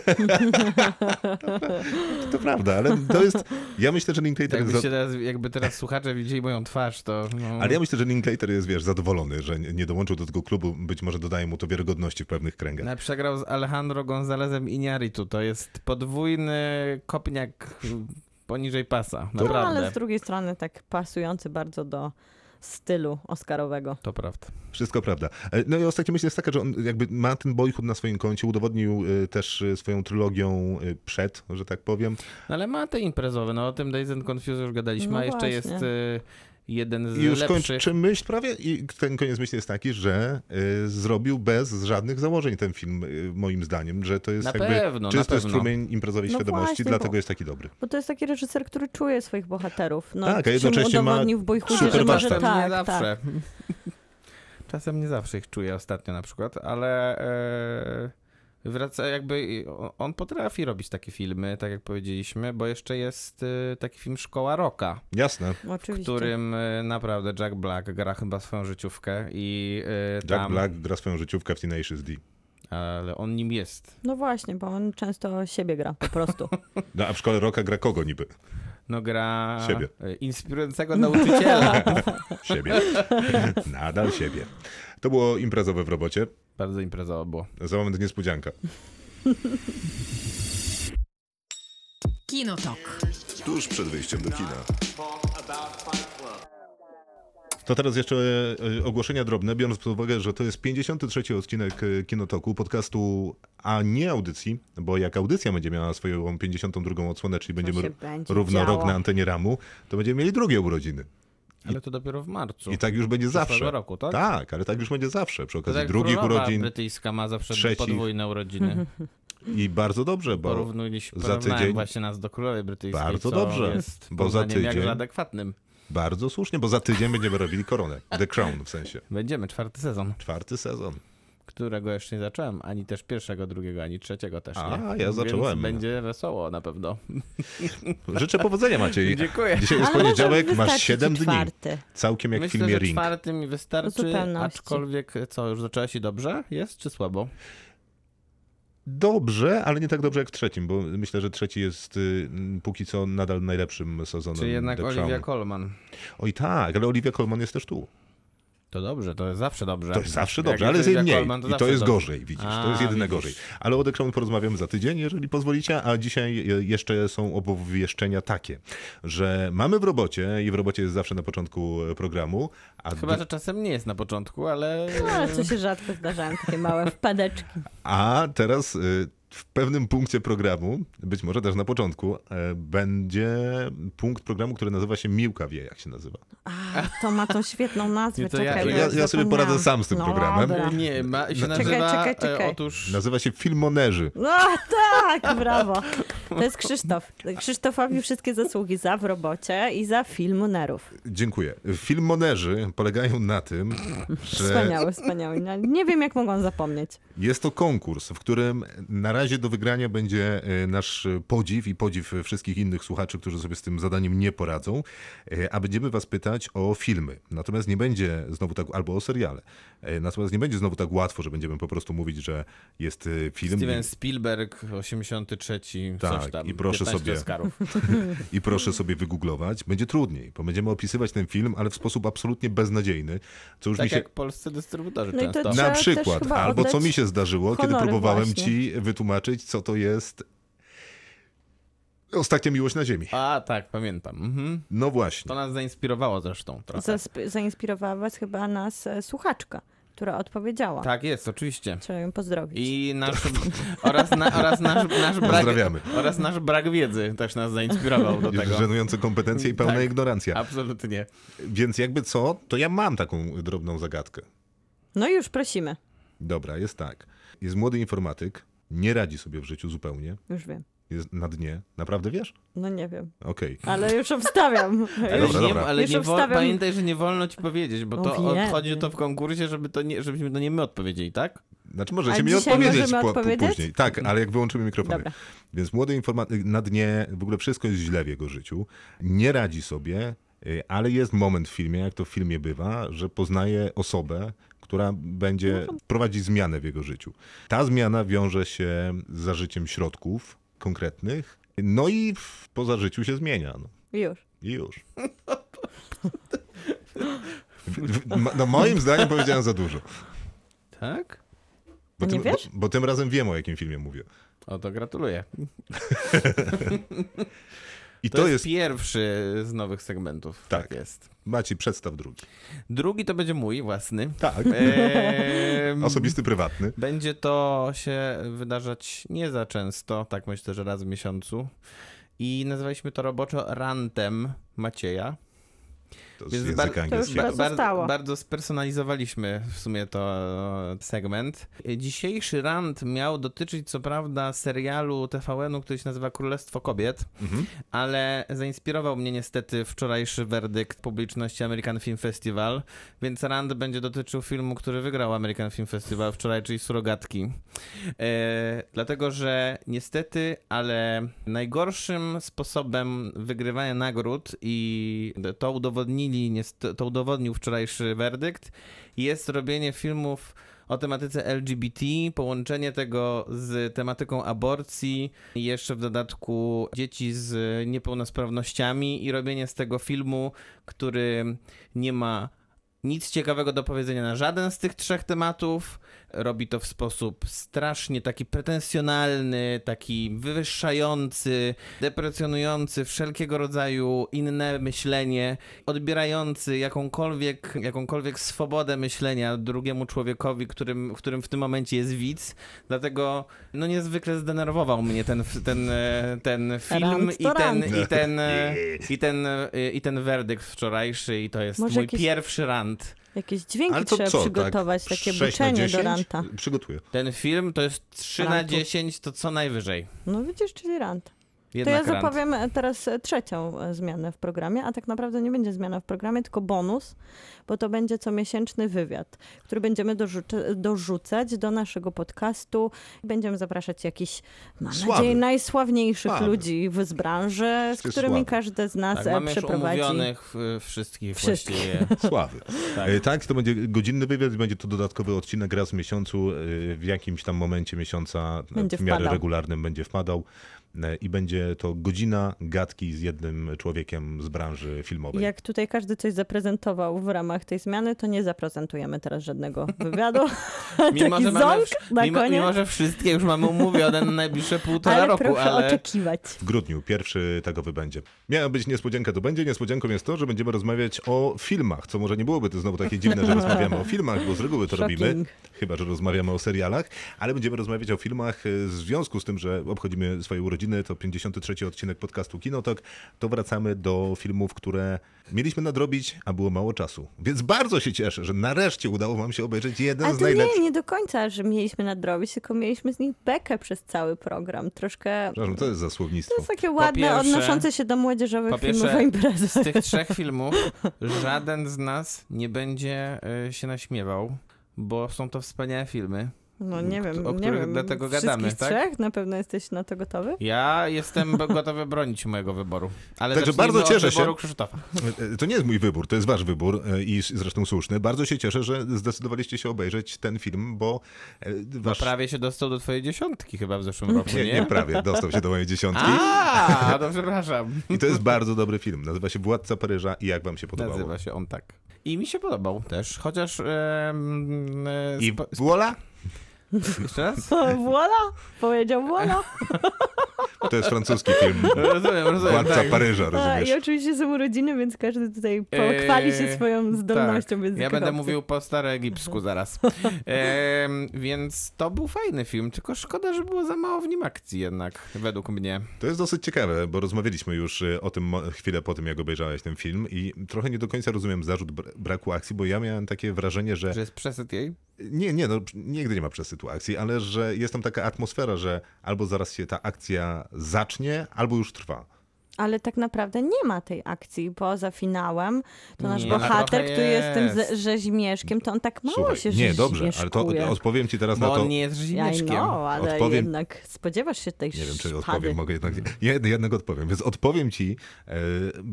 to prawda, ale to jest, ja myślę, że Linklater jest... Jakbyście Za... teraz, jakby teraz słuchacze widzieli moją twarz, to... No, Ale ja myślę, że Linklater jest, wiesz, zadowolony, że nie nie dołączył do tego klubu, być może dodaje mu to wiarygodności w pewnych kręgach. No, przegrał z Alejandro Gonzalezem Iñárritu. To jest podwójny kopniak poniżej pasa. No, Naprawdę. ale z drugiej strony tak pasujący bardzo do stylu oscarowego. To prawda. Wszystko prawda. E, No i ostatnia myśl jest taka, że on jakby ma ten boyhood na swoim koncie, udowodnił e, też e, swoją trylogią przed, że tak powiem. No ale ma te imprezowe, no o tym Days and Confused już gadaliśmy, No a jeszcze właśnie. jest jeden z I już lepszych. kończy myśl prawie i ten koniec myśli jest taki, że e, zrobił bez żadnych założeń ten film, e, moim zdaniem, że to jest Na jakby pewno, na czysty pewno. strumień imprezowej No świadomości, właśnie, dlatego bo- jest taki dobry. Bo to jest taki reżyser, który czuje swoich bohaterów. No, Tak, a jednocześnie ma w Boyhoodzie, że może nie tak, zawsze. tak. Czasem nie zawsze ich czuję ostatnio na przykład, ale e, wraca jakby on potrafi robić takie filmy, tak jak powiedzieliśmy, bo jeszcze jest e, taki film Szkoła Roka, Jasne. w Oczywiście. którym e, naprawdę Jack Black gra chyba swoją życiówkę i e, Jack tam, Black gra swoją życiówkę w Tenacious D. ale on nim jest. No właśnie, bo on często siebie gra po prostu. No, a w szkole Rocka gra kogo niby? No gra Siebie. e, inspirującego nauczyciela. Siebie. Nadal siebie. To było imprezowe w robocie. Bardzo imprezowo było. Za moment niespodzianka. Kinotok. Tuż przed wyjściem do kina. To teraz jeszcze e, ogłoszenia drobne, biorąc pod uwagę, że to jest 53 odcinek e, Kinotoku, podcastu, a nie audycji, bo jak audycja będzie miała swoją 52 odsłonę, czyli będziemy będzie równo działo. rok na antenie ramu, to będziemy mieli drugie urodziny. Ale to dopiero w marcu. I tak już będzie zawsze. roku, tak? Tak, ale tak już będzie zawsze. Przy okazji tak drugich urodzin brytyjska ma zawsze trzecich. podwójne urodziny. i bardzo dobrze, bo za tydzień- właśnie nas do królowej brytyjskiej, Bardzo co dobrze, jest bo za tydzień- jakże adekwatnym. Bardzo słusznie, bo za tydzień będziemy robili koronę. The Crown w sensie. Będziemy, czwarty sezon, Czwarty sezon. którego jeszcze nie zacząłem, ani też pierwszego, drugiego, ani trzeciego też A, nie. ja Więc zacząłem. będzie wesoło na pewno. Życzę powodzenia Maciej. Dziękuję. Dzisiaj jest Ale poniedziałek, masz wystarczy 7 ci dni. czwarty. Całkiem jak w filmie że Ring. czwarty mi wystarczy, aczkolwiek co, już zaczęłaś się dobrze? Jest czy słabo? Dobrze, ale nie tak dobrze jak w trzecim, bo myślę, że trzeci jest y, póki co nadal najlepszym sezonem Czy jednak The Olivia Crown. Colman? Oj tak, ale Olivia Colman jest też tu. To dobrze, to jest zawsze dobrze. To jest zawsze Jak dobrze, ale jest mniej. Colman, I to jest dobrze. gorzej, widzisz. A, to jest jedyne widzisz. gorzej. Ale o Crown porozmawiamy za tydzień, jeżeli pozwolicie, a dzisiaj e, jeszcze są obwieszczenia takie, że mamy w robocie i w robocie jest zawsze na początku e, programu, a, Chyba, że czasem nie jest na początku, ale... No, ale co się rzadko zdarzają, takie małe wpadeczki. a teraz e, w pewnym punkcie programu, być może też na początku, e, będzie punkt programu, który nazywa się Miłka wie, jak się nazywa. A, to ma tą świetną nazwę, Nie, to ja- czekaj. bo ja- ja sobie poradzę sam z tym no, programem. Dobra. Nie, ma, się Czekaj, nazywa... czekaj, e, czekaj. Otóż... Nazywa się Filmonerzy. No tak, brawo. To jest Krzysztof. Krzysztofowi wszystkie zasługi za w robocie i za filmu Nerów. Dziękuję. Filmonerzy polegają na tym, że Wspaniały, wspaniały. No, Nie wiem, jak mogłam zapomnieć. Jest to konkurs, w którym na razie do wygrania będzie e, nasz podziw i podziw wszystkich innych słuchaczy, którzy sobie z tym zadaniem nie poradzą, e, a będziemy was pytać o filmy. Natomiast nie będzie znowu tak, albo o seriale. E, Natomiast nie będzie znowu tak łatwo, że będziemy po prostu mówić, że jest e, film Steven Spielberg, 83, Tak, coś tam. i proszę 15 sobie- Oscarów. i proszę sobie wygooglować. Będzie trudniej, bo będziemy opisywać ten film, ale w sposób absolutnie beznadziejny, co już Tak mi się... jak polscy dystrybutorzy No często. Na przykład, albo co mi się zdarzyło, kiedy próbowałem właśnie. ci wytłumaczyć, co to jest Ostatnia miłość na ziemi. A, tak, pamiętam. Mhm. No właśnie. To nas zainspirowało zresztą trochę. Zasp- zainspirowała was chyba nas e, słuchaczka, która odpowiedziała. Tak jest, oczywiście. Trzeba ją pozdrowić. I nasz, oraz, na, oraz nasz, nasz brak, Pozdrawiamy. oraz nasz brak wiedzy też nas zainspirował do tego. Żenujące kompetencje i pełna Tak. ignorancja. Absolutnie. Więc jakby co, to ja mam taką drobną zagadkę. No i już prosimy. Dobra, jest tak. Jest młody informatyk, nie radzi sobie w życiu zupełnie, Już wiem. jest na dnie. Naprawdę wiesz? No nie wiem. Okej. Ale już obstawiam. Ale, Dobra, nie, dobra. ale Już nie obstawiam- pamiętaj, że nie wolno ci powiedzieć, bo to wiem, odchodzi to w konkursie, żeby to nie, żebyśmy to nie my odpowiedzieli, tak? Znaczy A możecie mi dzisiaj odpowiedzieć możemy po, po, odpowiedzieć? później. Tak, ale jak wyłączymy mikrofony. Dobra. Więc młody informatyk na dnie, w ogóle wszystko jest źle w jego życiu. Nie radzi sobie, y, ale jest moment w filmie, jak to w filmie bywa, że poznaje osobę, która będzie prowadzić zmianę w jego życiu. Ta zmiana wiąże się z zażyciem środków konkretnych, no i w, po zażyciu się zmienia. No. Już. I już. No moim zdaniem powiedziałem za dużo. Tak? Bo nie tym, wiesz? Bo, bo tym razem wiem, o jakim filmie mówię. O, to gratuluję. I To, to, jest, jest... pierwszy z nowych segmentów. Tak, Tak. jest. Maciej, przedstaw drugi. Drugi to będzie mój własny. Tak. Ehm, Osobisty, prywatny. Będzie to się wydarzać nie za często, tak myślę, że raz w miesiącu. I nazwaliśmy to roboczo rantem Macieja. To z Więc języka bar- To już bardzo spersonalizowaliśmy w sumie to e, segment. Dzisiejszy rant miał dotyczyć co prawda serialu TVN-u, który się nazywa Królestwo Kobiet, Mhm. ale zainspirował mnie niestety wczorajszy werdykt publiczności American Film Festival, więc rant będzie dotyczył filmu, który wygrał American Film Festival wczoraj, czyli Surogatki. E, dlatego, że niestety, ale najgorszym sposobem wygrywania nagród i to udowodnili, to udowodnił wczorajszy werdykt, jest robienie filmów o tematyce LGBT, połączenie tego z tematyką aborcji jeszcze w dodatku dzieci z niepełnosprawnościami i robienie z tego filmu, który nie ma nic ciekawego do powiedzenia na żaden z tych trzech tematów. Robi to w sposób strasznie taki pretensjonalny, taki wywyższający, deprecjonujący wszelkiego rodzaju inne myślenie, odbierający jakąkolwiek, jakąkolwiek swobodę myślenia drugiemu człowiekowi, którym, którym w tym momencie jest widz. Dlatego no niezwykle zdenerwował mnie ten, ten, e, ten film i ten, i, ten, i, ten, e, i ten werdykt wczorajszy i to jest Może mój jakieś- pierwszy rant. Jakieś dźwięki Ale to trzeba co, przygotować, tak? takie na buczenie do 10? ranta. Przygotuję. Ten film to jest 3 na Rantu. 10, to co najwyżej. No widzisz, czyli rant. To ja rant. zapowiem e, teraz e, trzecią e, zmianę w programie, a tak naprawdę nie będzie zmiana w programie, tylko bonus, bo to będzie comiesięczny wywiad, który będziemy dorzuc- dorzucać do naszego podcastu. Będziemy zapraszać jakichś, mam Sławy. nadzieję, najsławniejszych Sławy. ludzi w z branży, z którymi sławy. każdy z nas Tak, mamy przeprowadzi. umówionych y, wszystkich Wszystkich. właściwie. Sławy. Tak. Tak, to będzie godzinny wywiad, będzie to dodatkowy odcinek raz w miesiącu, w jakimś tam momencie miesiąca Będzie w miarę wpadał. regularnym będzie wpadał. I będzie to godzina gadki z jednym człowiekiem z branży filmowej. Jak tutaj każdy coś zaprezentował w ramach tej zmiany, to nie zaprezentujemy teraz żadnego wywiadu. Mimo, Taki że mamy, mimo, mimo, że wszystkie już mamy umówione na najbliższe półtora ale roku, proszę ale... oczekiwać. W grudniu pierwszy tagowy będzie. Miała być niespodzianka, to będzie. Niespodzianką jest to, że będziemy rozmawiać o filmach, co może nie byłoby to znowu takie dziwne, że rozmawiamy o filmach, bo z reguły to robimy, Shocking. chyba że rozmawiamy o serialach, ale będziemy rozmawiać o filmach e, w związku z tym, że obchodzimy swoje urodziny, to 53 odcinek podcastu Kinotok, to wracamy do filmów, które mieliśmy nadrobić, a było mało czasu. Więc bardzo się cieszę, że nareszcie udało wam się obejrzeć jeden Ale z to najlepszych. nie, nie do końca, że mieliśmy nadrobić, tylko mieliśmy z nich bekę przez cały program. Troszkę... Przepraszam, to jest za To jest takie ładne, pierwsze- odnoszące się do młodzieżowych po filmów pierwsze, o imprezach. z tych trzech filmów żaden z nas nie będzie y, się naśmiewał, bo są to wspaniałe filmy. No nie wiem, o nie których wiem. dlatego gadamy, tak? trzech? Na pewno jesteś na to gotowy? Ja jestem gotowy bronić mojego wyboru. Ale Także bardzo cieszę się. wyboru Krzysztofa. E, To nie jest mój wybór, to jest wasz wybór e, i zresztą słuszny. Bardzo się cieszę, że zdecydowaliście się obejrzeć ten film, bo e, Bo wasz... prawie się dostał do twojej dziesiątki chyba w zeszłym roku, nie? Nie, nie prawie, dostał się do mojej dziesiątki. A, to przepraszam. I to jest bardzo dobry film. Nazywa się Władca Paryża i jak wam się podobało? Nazywa się on tak. I mi się podobał też, chociaż... em, e, I spo- voila! Jeszcze raz? Voila! Powiedział voila! To jest francuski film. Rozumiem, rozumiem. Władca tak. Paryża, A, I rozumiesz? oczywiście są urodziny, więc każdy tutaj pochwali się Eee, swoją zdolnością tak. języka Ja będę mówił po staroegipsku zaraz. Em, więc to był fajny film, tylko szkoda, że było za mało w nim akcji jednak, według mnie. To jest dosyć ciekawe, bo rozmawialiśmy już e, o tym chwilę po tym, jak obejrzałeś ten film i trochę nie do końca rozumiem zarzut br- braku akcji, bo ja miałem takie wrażenie, że Że jest przesyt jej? Nie, nie, no nigdy nie ma przesytu akcji, ale że jest tam taka atmosfera, że albo zaraz się ta akcja zacznie, albo już trwa. Ale tak naprawdę nie ma tej akcji poza finałem. To nasz Nie, bohater, który jest tym jest. ze- rzeźmieszkiem, to on tak mało Słuchaj, się nie, dobrze, ale to odpowiem ci teraz na Bo to. on nie jest Ja rzeźmieszkiem. know, ale Odpowiem- jednak spodziewasz się tej Nie wiem, czy szpady. odpowiem, mogę jednak. Jed, jednak odpowiem. Więc odpowiem ci, e,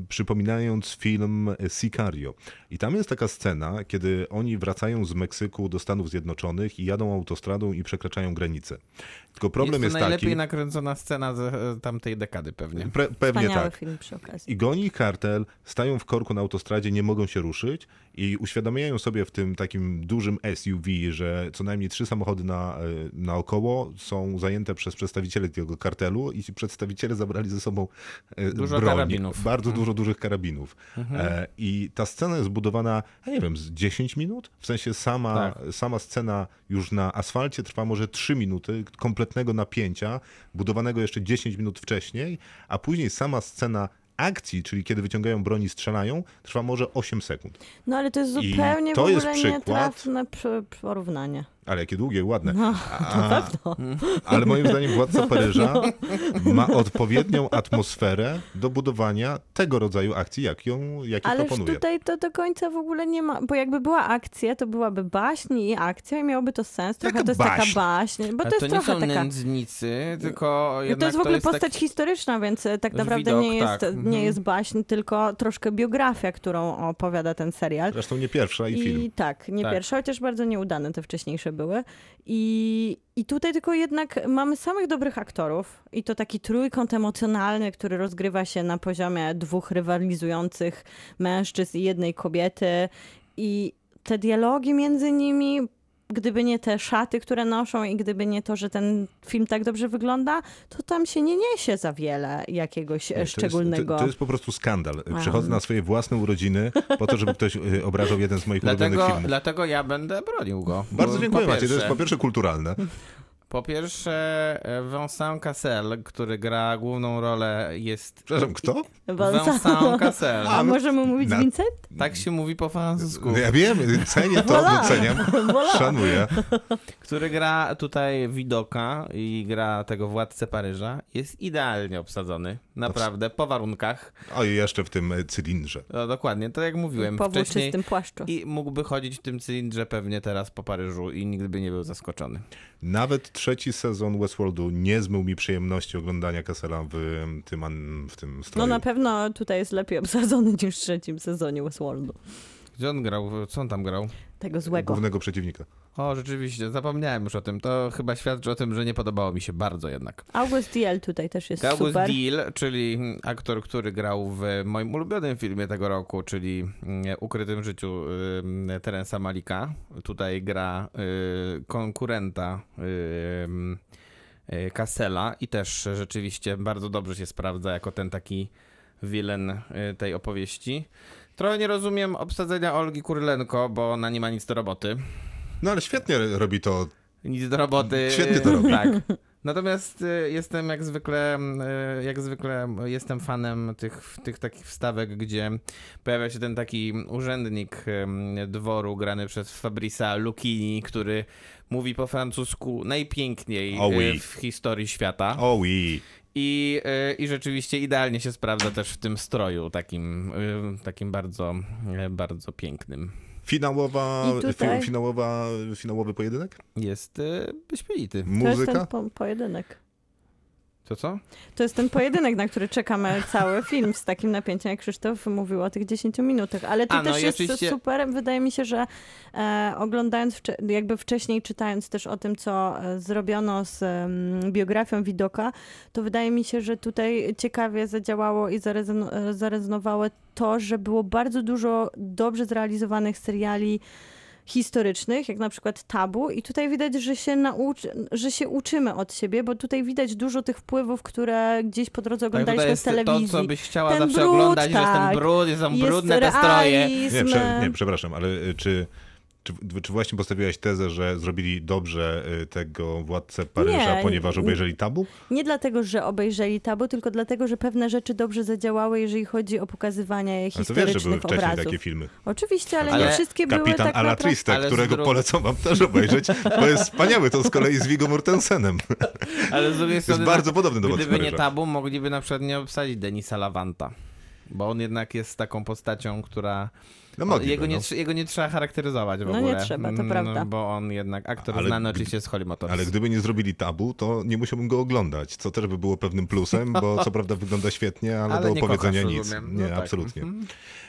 przypominając film Sicario. I tam jest taka scena, kiedy oni wracają z Meksyku do Stanów Zjednoczonych i jadą autostradą i przekraczają granicę. Tylko problem jest jest, to najlepiej taki. nakręcona scena z e, tamtej dekady pewnie. Pre, pewnie Wspaniały tak. film przy okazji. I goni kartel, stają w korku na autostradzie, nie mogą się ruszyć i uświadamiają sobie w tym takim dużym SUV, że co najmniej trzy samochody na, e, naokoło są zajęte przez przedstawicieli tego kartelu i ci przedstawiciele zabrali ze sobą e, Dużo broń. karabinów. Bardzo Mhm. dużo dużych karabinów. E, I ta scena jest budowana, ja nie wiem, z 10 minut? W sensie sama, Tak. sama scena już na asfalcie trwa może 3 minuty kompletnego napięcia, budowanego jeszcze 10 minut wcześniej, a później sama scena akcji, czyli kiedy wyciągają broń i strzelają, trwa może 8 sekund. No ale to jest I zupełnie to w jest przykład- nietrafne porównanie. Ale jakie długie, ładne. No, A- pewno. Ale moim zdaniem Władca Paryża No. ma odpowiednią atmosferę do budowania tego rodzaju akcji, jak ją, jakie Ale proponuje. tutaj to do końca w ogóle nie ma, bo jakby była akcja, to byłaby baśń i akcja i miałoby to sens. Trochę to jest baśń? taka baśń, bo to to jest nie trochę są taka... nędznicy, tylko No jednak to jest w ogóle postać taki... historyczna, więc e, tak naprawdę widok, nie, jest, tak. Mhm. nie jest baśń, tylko troszkę biografia, którą opowiada ten serial. Zresztą nie pierwsza i, film. I tak, nie Tak. pierwsza, chociaż bardzo nieudane te wcześniejsze były. I, I tutaj tylko jednak mamy samych dobrych aktorów i to taki trójkąt emocjonalny, który rozgrywa się na poziomie dwóch rywalizujących mężczyzn i jednej kobiety. I te dialogi między nimi, gdyby nie te szaty, które noszą i gdyby nie to, że ten film tak dobrze wygląda, to tam się nie niesie za wiele jakiegoś Nie, e, to jest- szczególnego. To, to jest po prostu skandal. Przychodzę na swoje własne urodziny po to, żeby ktoś y, obrażał jeden z moich ulubionych Dlatego, filmów. dlatego ja będę bronił go. Bardzo dziękuję po Maciej, to jest po pierwsze kulturalne. Po pierwsze, Vincent Cassel, który gra główną rolę, jest... Przepraszam, kto? Vincent Cassel. A no- możemy mówić na- Vincent? Tak się mówi po francusku. No Ja wiem, cenię to, Voilà. doceniam, Voilà. szanuję. Który gra tutaj widoka i gra tego władcę Paryża. Jest idealnie obsadzony. Naprawdę, po warunkach. O i jeszcze w tym y, cylindrze. No, dokładnie, to jak mówiłem Po wcześniej. włóczystym płaszczu. I mógłby chodzić w tym cylindrze pewnie teraz po Paryżu i nigdy by nie był zaskoczony. Nawet trzeci sezon Westworldu nie zmył mi przyjemności oglądania Cassela w tym, w tym No stroju. na pewno tutaj jest lepiej obsadzony niż w trzecim sezonie Westworldu. Gdzie on grał? Co on tam grał? Tego złego. Głównego przeciwnika. O, rzeczywiście, zapomniałem już o tym. To chyba świadczy o tym, że nie podobało mi się bardzo jednak. August Diel tutaj też jest August super. Deal, czyli aktor, który grał w moim ulubionym filmie tego roku, czyli mm, Ukrytym życiu y, Terensa Malika. Tutaj gra y, konkurenta y, Cassela i też rzeczywiście bardzo dobrze się sprawdza jako ten taki wilen y, tej opowieści. Trochę nie rozumiem obsadzenia Olgi Kurylenko, bo ona nie ma nic do roboty. No ale świetnie robi to. Nic do roboty. Świetnie to robi. Tak. Natomiast y, jestem jak zwykle, y, jak zwykle jestem fanem tych, tych takich wstawek, gdzie pojawia się ten taki urzędnik dworu grany przez Fabrisa Lucchini, który mówi po francusku najpiękniej Oh y, oui. w historii świata. O, oui. I, I rzeczywiście idealnie się sprawdza też w tym stroju, takim, takim bardzo, bardzo pięknym. Finałowa, tutaj- fi, finałowa, finałowy pojedynek? Jest y, wyśmienity. To jest ten Muzyka? po pojedynek. To co? To jest ten pojedynek, na który czekamy cały film z takim napięciem, jak Krzysztof mówił o tych 10 minutach. Ale to A, no też jest oczywiście- super. Wydaje mi się, że e, oglądając, jakby wcześniej czytając też o tym, co e, zrobiono z biografią Widoka, to wydaje mi się, że tutaj ciekawie zadziałało i zarezon- zarezonowało to, że było bardzo dużo dobrze zrealizowanych seriali historycznych, jak na przykład Tabu i tutaj widać, że się nauczy, że się uczymy od siebie, bo tutaj widać dużo tych wpływów, które gdzieś po drodze Tak, oglądaliśmy jest w telewizji. to, co byś chciała Ten zawsze brud, oglądać, że jest ten tak. brud, są Jest brudne te stroje. Nie, prze, nie, przepraszam, ale y, czy, czy, czy właśnie postawiłaś tezę, że zrobili dobrze y, tego władcę Paryża, Nie, ponieważ nie. obejrzeli tabu? Nie dlatego, że obejrzeli tabu, tylko dlatego, że pewne rzeczy dobrze zadziałały, jeżeli chodzi o pokazywanie Ale to wiesz, że historycznych były wcześniej obrazów. takie filmy. Oczywiście, ale, Ale nie wszystkie były Kapitan tak a la naprawdę... Którego polecam wam też obejrzeć, bo jest wspaniały. To z kolei z Viggo Mortensenem. Ale z drugiej To jest strony, bardzo podobny do władcy gdyby nie tabu, mogliby na przykład nie obsadzić Denisa Lawanta. Bo on jednak jest taką postacią, która. No mogliby, jego, nie, no. jego nie trzeba charakteryzować w No nie ogóle. trzeba, to Mm, prawda. Bo on jednak, aktor Ale znany oczywiście z Holly Motors. Ale gdyby nie zrobili tabu, to nie musiałbym go oglądać, co też by było pewnym plusem, bo co prawda wygląda świetnie, ale, Ale do nie opowiedzenia kochasz, nic. rozumiem. Nie, No tak. absolutnie. Mhm.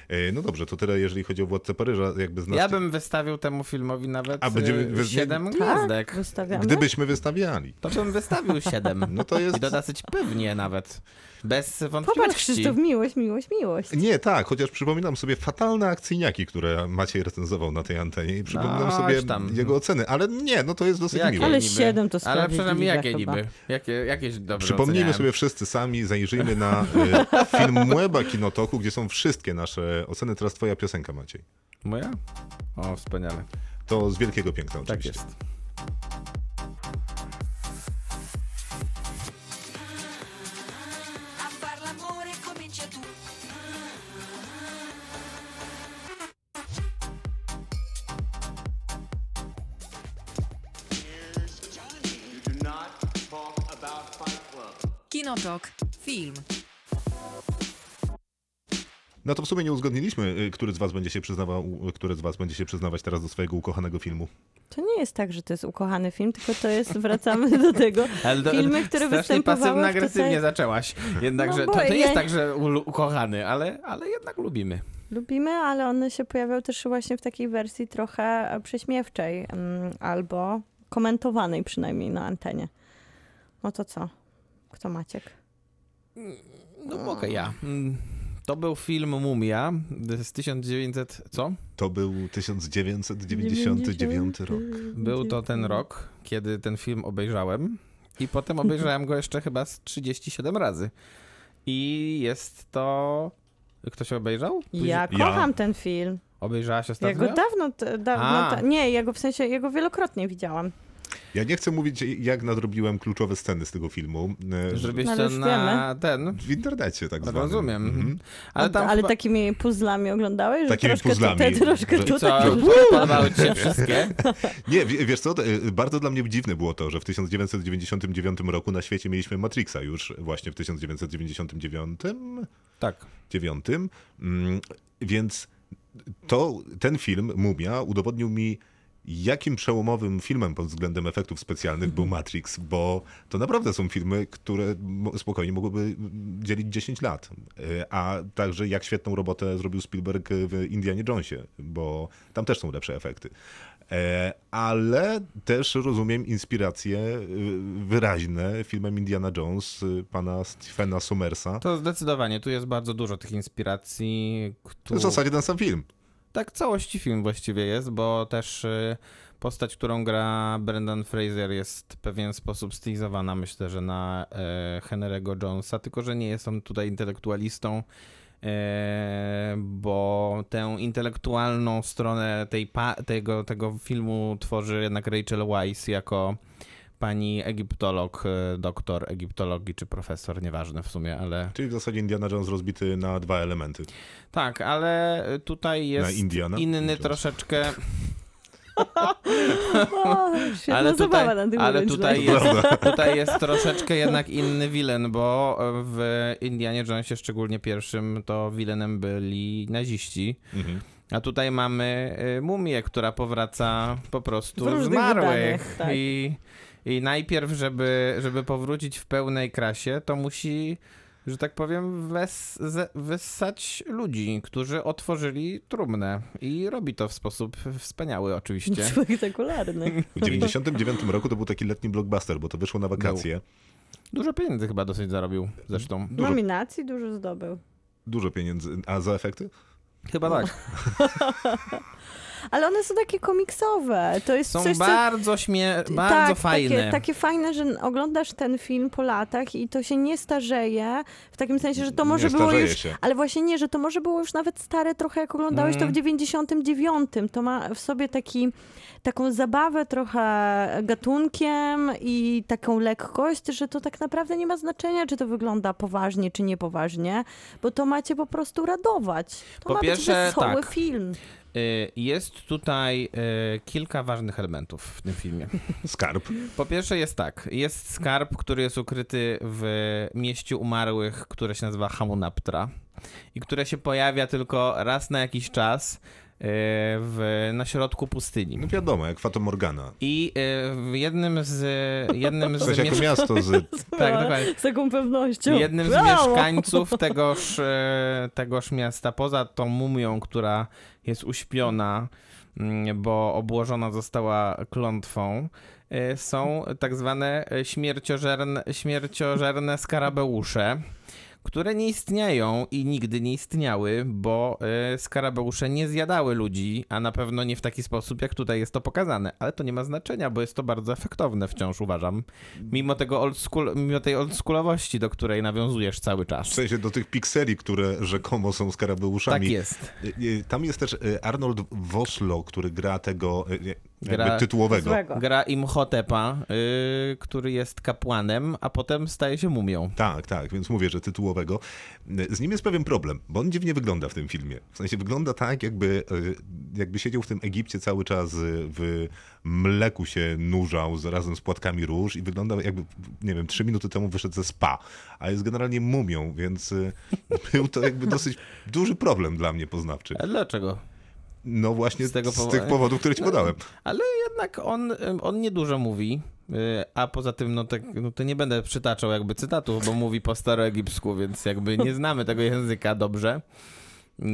E, No dobrze, to tyle jeżeli chodzi o Władcę Paryża. Jakby z nas... Ja bym wystawił temu filmowi nawet A będziemy- y, wy- siedem Tak, gwiazdek. wystawiamy. Gdybyśmy wystawiali. To bym wystawił siedem. No to jest... I to dosyć pewnie nawet. Bez wątpliwości. Popatrz, Krzysztof, miłość, miłość, miłość. Nie, tak, chociaż przypominam sobie fatalne akcyjniaki, które Maciej recenzował na tej antenie i przypominam No, sobie tam. jego oceny, ale nie, no to jest dosyć Jakie miłe. Ale niby? siedem to Ale przepraszam, jakie chyba. niby? Jakie, jakieś dobre Przypomnijmy oceniałem. sobie wszyscy sami, zajrzyjmy na y, film Mueba Kinotoku, gdzie są wszystkie nasze oceny. Teraz twoja piosenka, Maciej. Moja? O, wspaniale. To z wielkiego piękna Tak oczywiście. jest. Kinotok. Film. No to w sumie nie uzgodniliśmy, y, który z was będzie się przyznawał, który z was będzie się przyznawać teraz do swojego ukochanego filmu. To nie jest tak, że to jest ukochany film, tylko to jest, wracamy do tego, Ale do, filmy, które występowały pasywno-agresywnie tutaj. zaczęłaś. Jednakże No to, to ja- jest tak, że ukochany, ale, ale jednak lubimy. Lubimy, ale one się pojawiają też właśnie w takiej wersji trochę prześmiewczej mm, albo komentowanej przynajmniej na antenie. No to co? Kto Maciek? No mogę ja. Mm, To był film Mumia z 1900... Co? To był 1999 rok. Był to ten rok, kiedy ten film obejrzałem i potem obejrzałem go jeszcze chyba z 37 razy. I jest to... Ktoś obejrzał? Później- Ja kocham ten film. Obejrzałaś Ja ostatnio? go dawno, dawno ta, nie, ja go w sensie, ja go wielokrotnie widziałam. Ja nie chcę mówić, jak nadrobiłem kluczowe sceny z tego filmu. y, Zrobiłeś No, to na ten... W internecie tak zwanym. Rozumiem. Mhm. Ale tam ale chyba... takimi puzzlami oglądałeś? Że Takimi troszkę puzzlami, te, troszkę tutaj. co, podobały ci się wszystkie? Nie, wie- wiesz co, y, bardzo dla mnie dziwne było to, że w 1999 roku na świecie mieliśmy Matrixa już właśnie w 1999 Tak. dziewiątym, mm, więc to, ten film, Mumia, udowodnił mi, jakim przełomowym filmem pod względem efektów specjalnych był Matrix, bo to naprawdę są filmy, które spokojnie mogłyby dzielić 10 lat. E, A także jak świetną robotę zrobił Spielberg w Indianie Jonesie, bo tam też są lepsze efekty. E, Ale też rozumiem inspiracje y, wyraźne filmem Indiana Jones pana Stephena Somersa. To zdecydowanie, tu jest bardzo dużo tych inspiracji, To które... w zasadzie ten sam film. Tak, całości film właściwie jest, bo też y, postać, którą gra Brendan Fraser jest w pewien sposób stylizowana, myślę, że na e, Henry'ego Jonesa, tylko że nie jest on tutaj intelektualistą, e, bo tę intelektualną stronę tej tego, tego filmu tworzy jednak Rachel Weisz jako pani egiptolog, e, doktor egiptologii czy profesor, nieważne w sumie, ale Czyli w zasadzie Indiana Jones rozbity na dwa elementy. tak, ale tutaj jest Indiana inny Jones. troszeczkę... O, ale zabawa tutaj, na tym ale tutaj, jest, tutaj jest troszeczkę jednak inny wilen, bo w Indianie Jonesie, szczególnie pierwszym, to wilenem byli naziści. Mhm. A tutaj mamy y, mumię, która powraca po prostu zmarłych. tak. I, I najpierw, żeby, żeby powrócić w pełnej krasie, to musi, że tak powiem, wes, wessać ludzi, którzy otworzyli trumnę. I robi to w sposób wspaniały oczywiście. Spektakularny. W 99 roku to był taki letni blockbuster, bo to wyszło na wakacje. Dużo pieniędzy chyba dosyć zarobił zresztą. Dużo, Nominacji dużo zdobył. dużo pieniędzy. A za efekty? Chyba tak. Ale one są takie komiksowe. To jest Są coś, co... bardzo śmie... bardzo tak, fajne. Takie, takie fajne, że oglądasz ten film po latach i to się nie starzeje, w takim sensie, że to może Nie było już... się. Ale właśnie nie, że to może było już nawet stare trochę, jak oglądałeś Mm. to w 99. To ma w sobie taki, taką zabawę trochę gatunkiem i taką lekkość, że to tak naprawdę nie ma znaczenia, czy to wygląda poważnie, czy niepoważnie, bo to macie po prostu radować. To Po ma pierwsze, być wesoły tak. film. Y, Jest tutaj y, kilka ważnych elementów w tym filmie. Skarb. Po pierwsze jest tak, jest skarb, który jest ukryty w mieście umarłych, które się nazywa Hamunaptra i które się pojawia tylko raz na jakiś czas w, na środku pustyni. No wiadomo, jak Fata Morgana. I y, w jednym z jednym W z jako miesz- miasto z... tak, dokładnie. Z taką pewnością. Jednym z mieszkańców tegoż, e, tegoż miasta, poza tą mumią, która jest uśpiona, mm, bo obłożona została klątwą, e, są tak zwane śmierciożerne, śmierciożerne skarabeusze, które nie istnieją i nigdy nie istniały, bo e, skarabeusze nie zjadały ludzi, a na pewno nie w taki sposób, jak tutaj jest to pokazane. Ale to nie ma znaczenia, bo jest to bardzo efektowne wciąż, uważam. Mimo tego old school, mimo tej oldschoolowości, do której nawiązujesz cały W czas. sensie do tych pikseli, które rzekomo są skarabeuszami. Tak jest. Y, y, Tam jest też y, Arnold Woslo, który gra tego y, y, Gra- tytułowego. Złego. Gra Imhotepa, y, który jest kapłanem, a potem staje się mumią. Tak, tak, więc mówię, że tytułowego. Z nim jest pewien problem, bo on dziwnie wygląda w tym filmie. W sensie wygląda tak, jakby, y, jakby siedział w tym Egipcie cały czas y, w mleku się nurzał z- razem z płatkami róż i wygląda jakby, nie wiem, trzy minuty temu wyszedł ze spa, a jest generalnie mumią, więc y, był to jakby dosyć duży problem dla mnie poznawczy. A dlaczego? No właśnie Z z, tego z powo- tych powodów, które ci podałem. Ale jednak on, on niedużo mówi, y, a poza tym, no, tak, no to nie będę przytaczał jakby cytatów, bo mówi po staroegipsku, więc jakby nie znamy tego języka dobrze. y,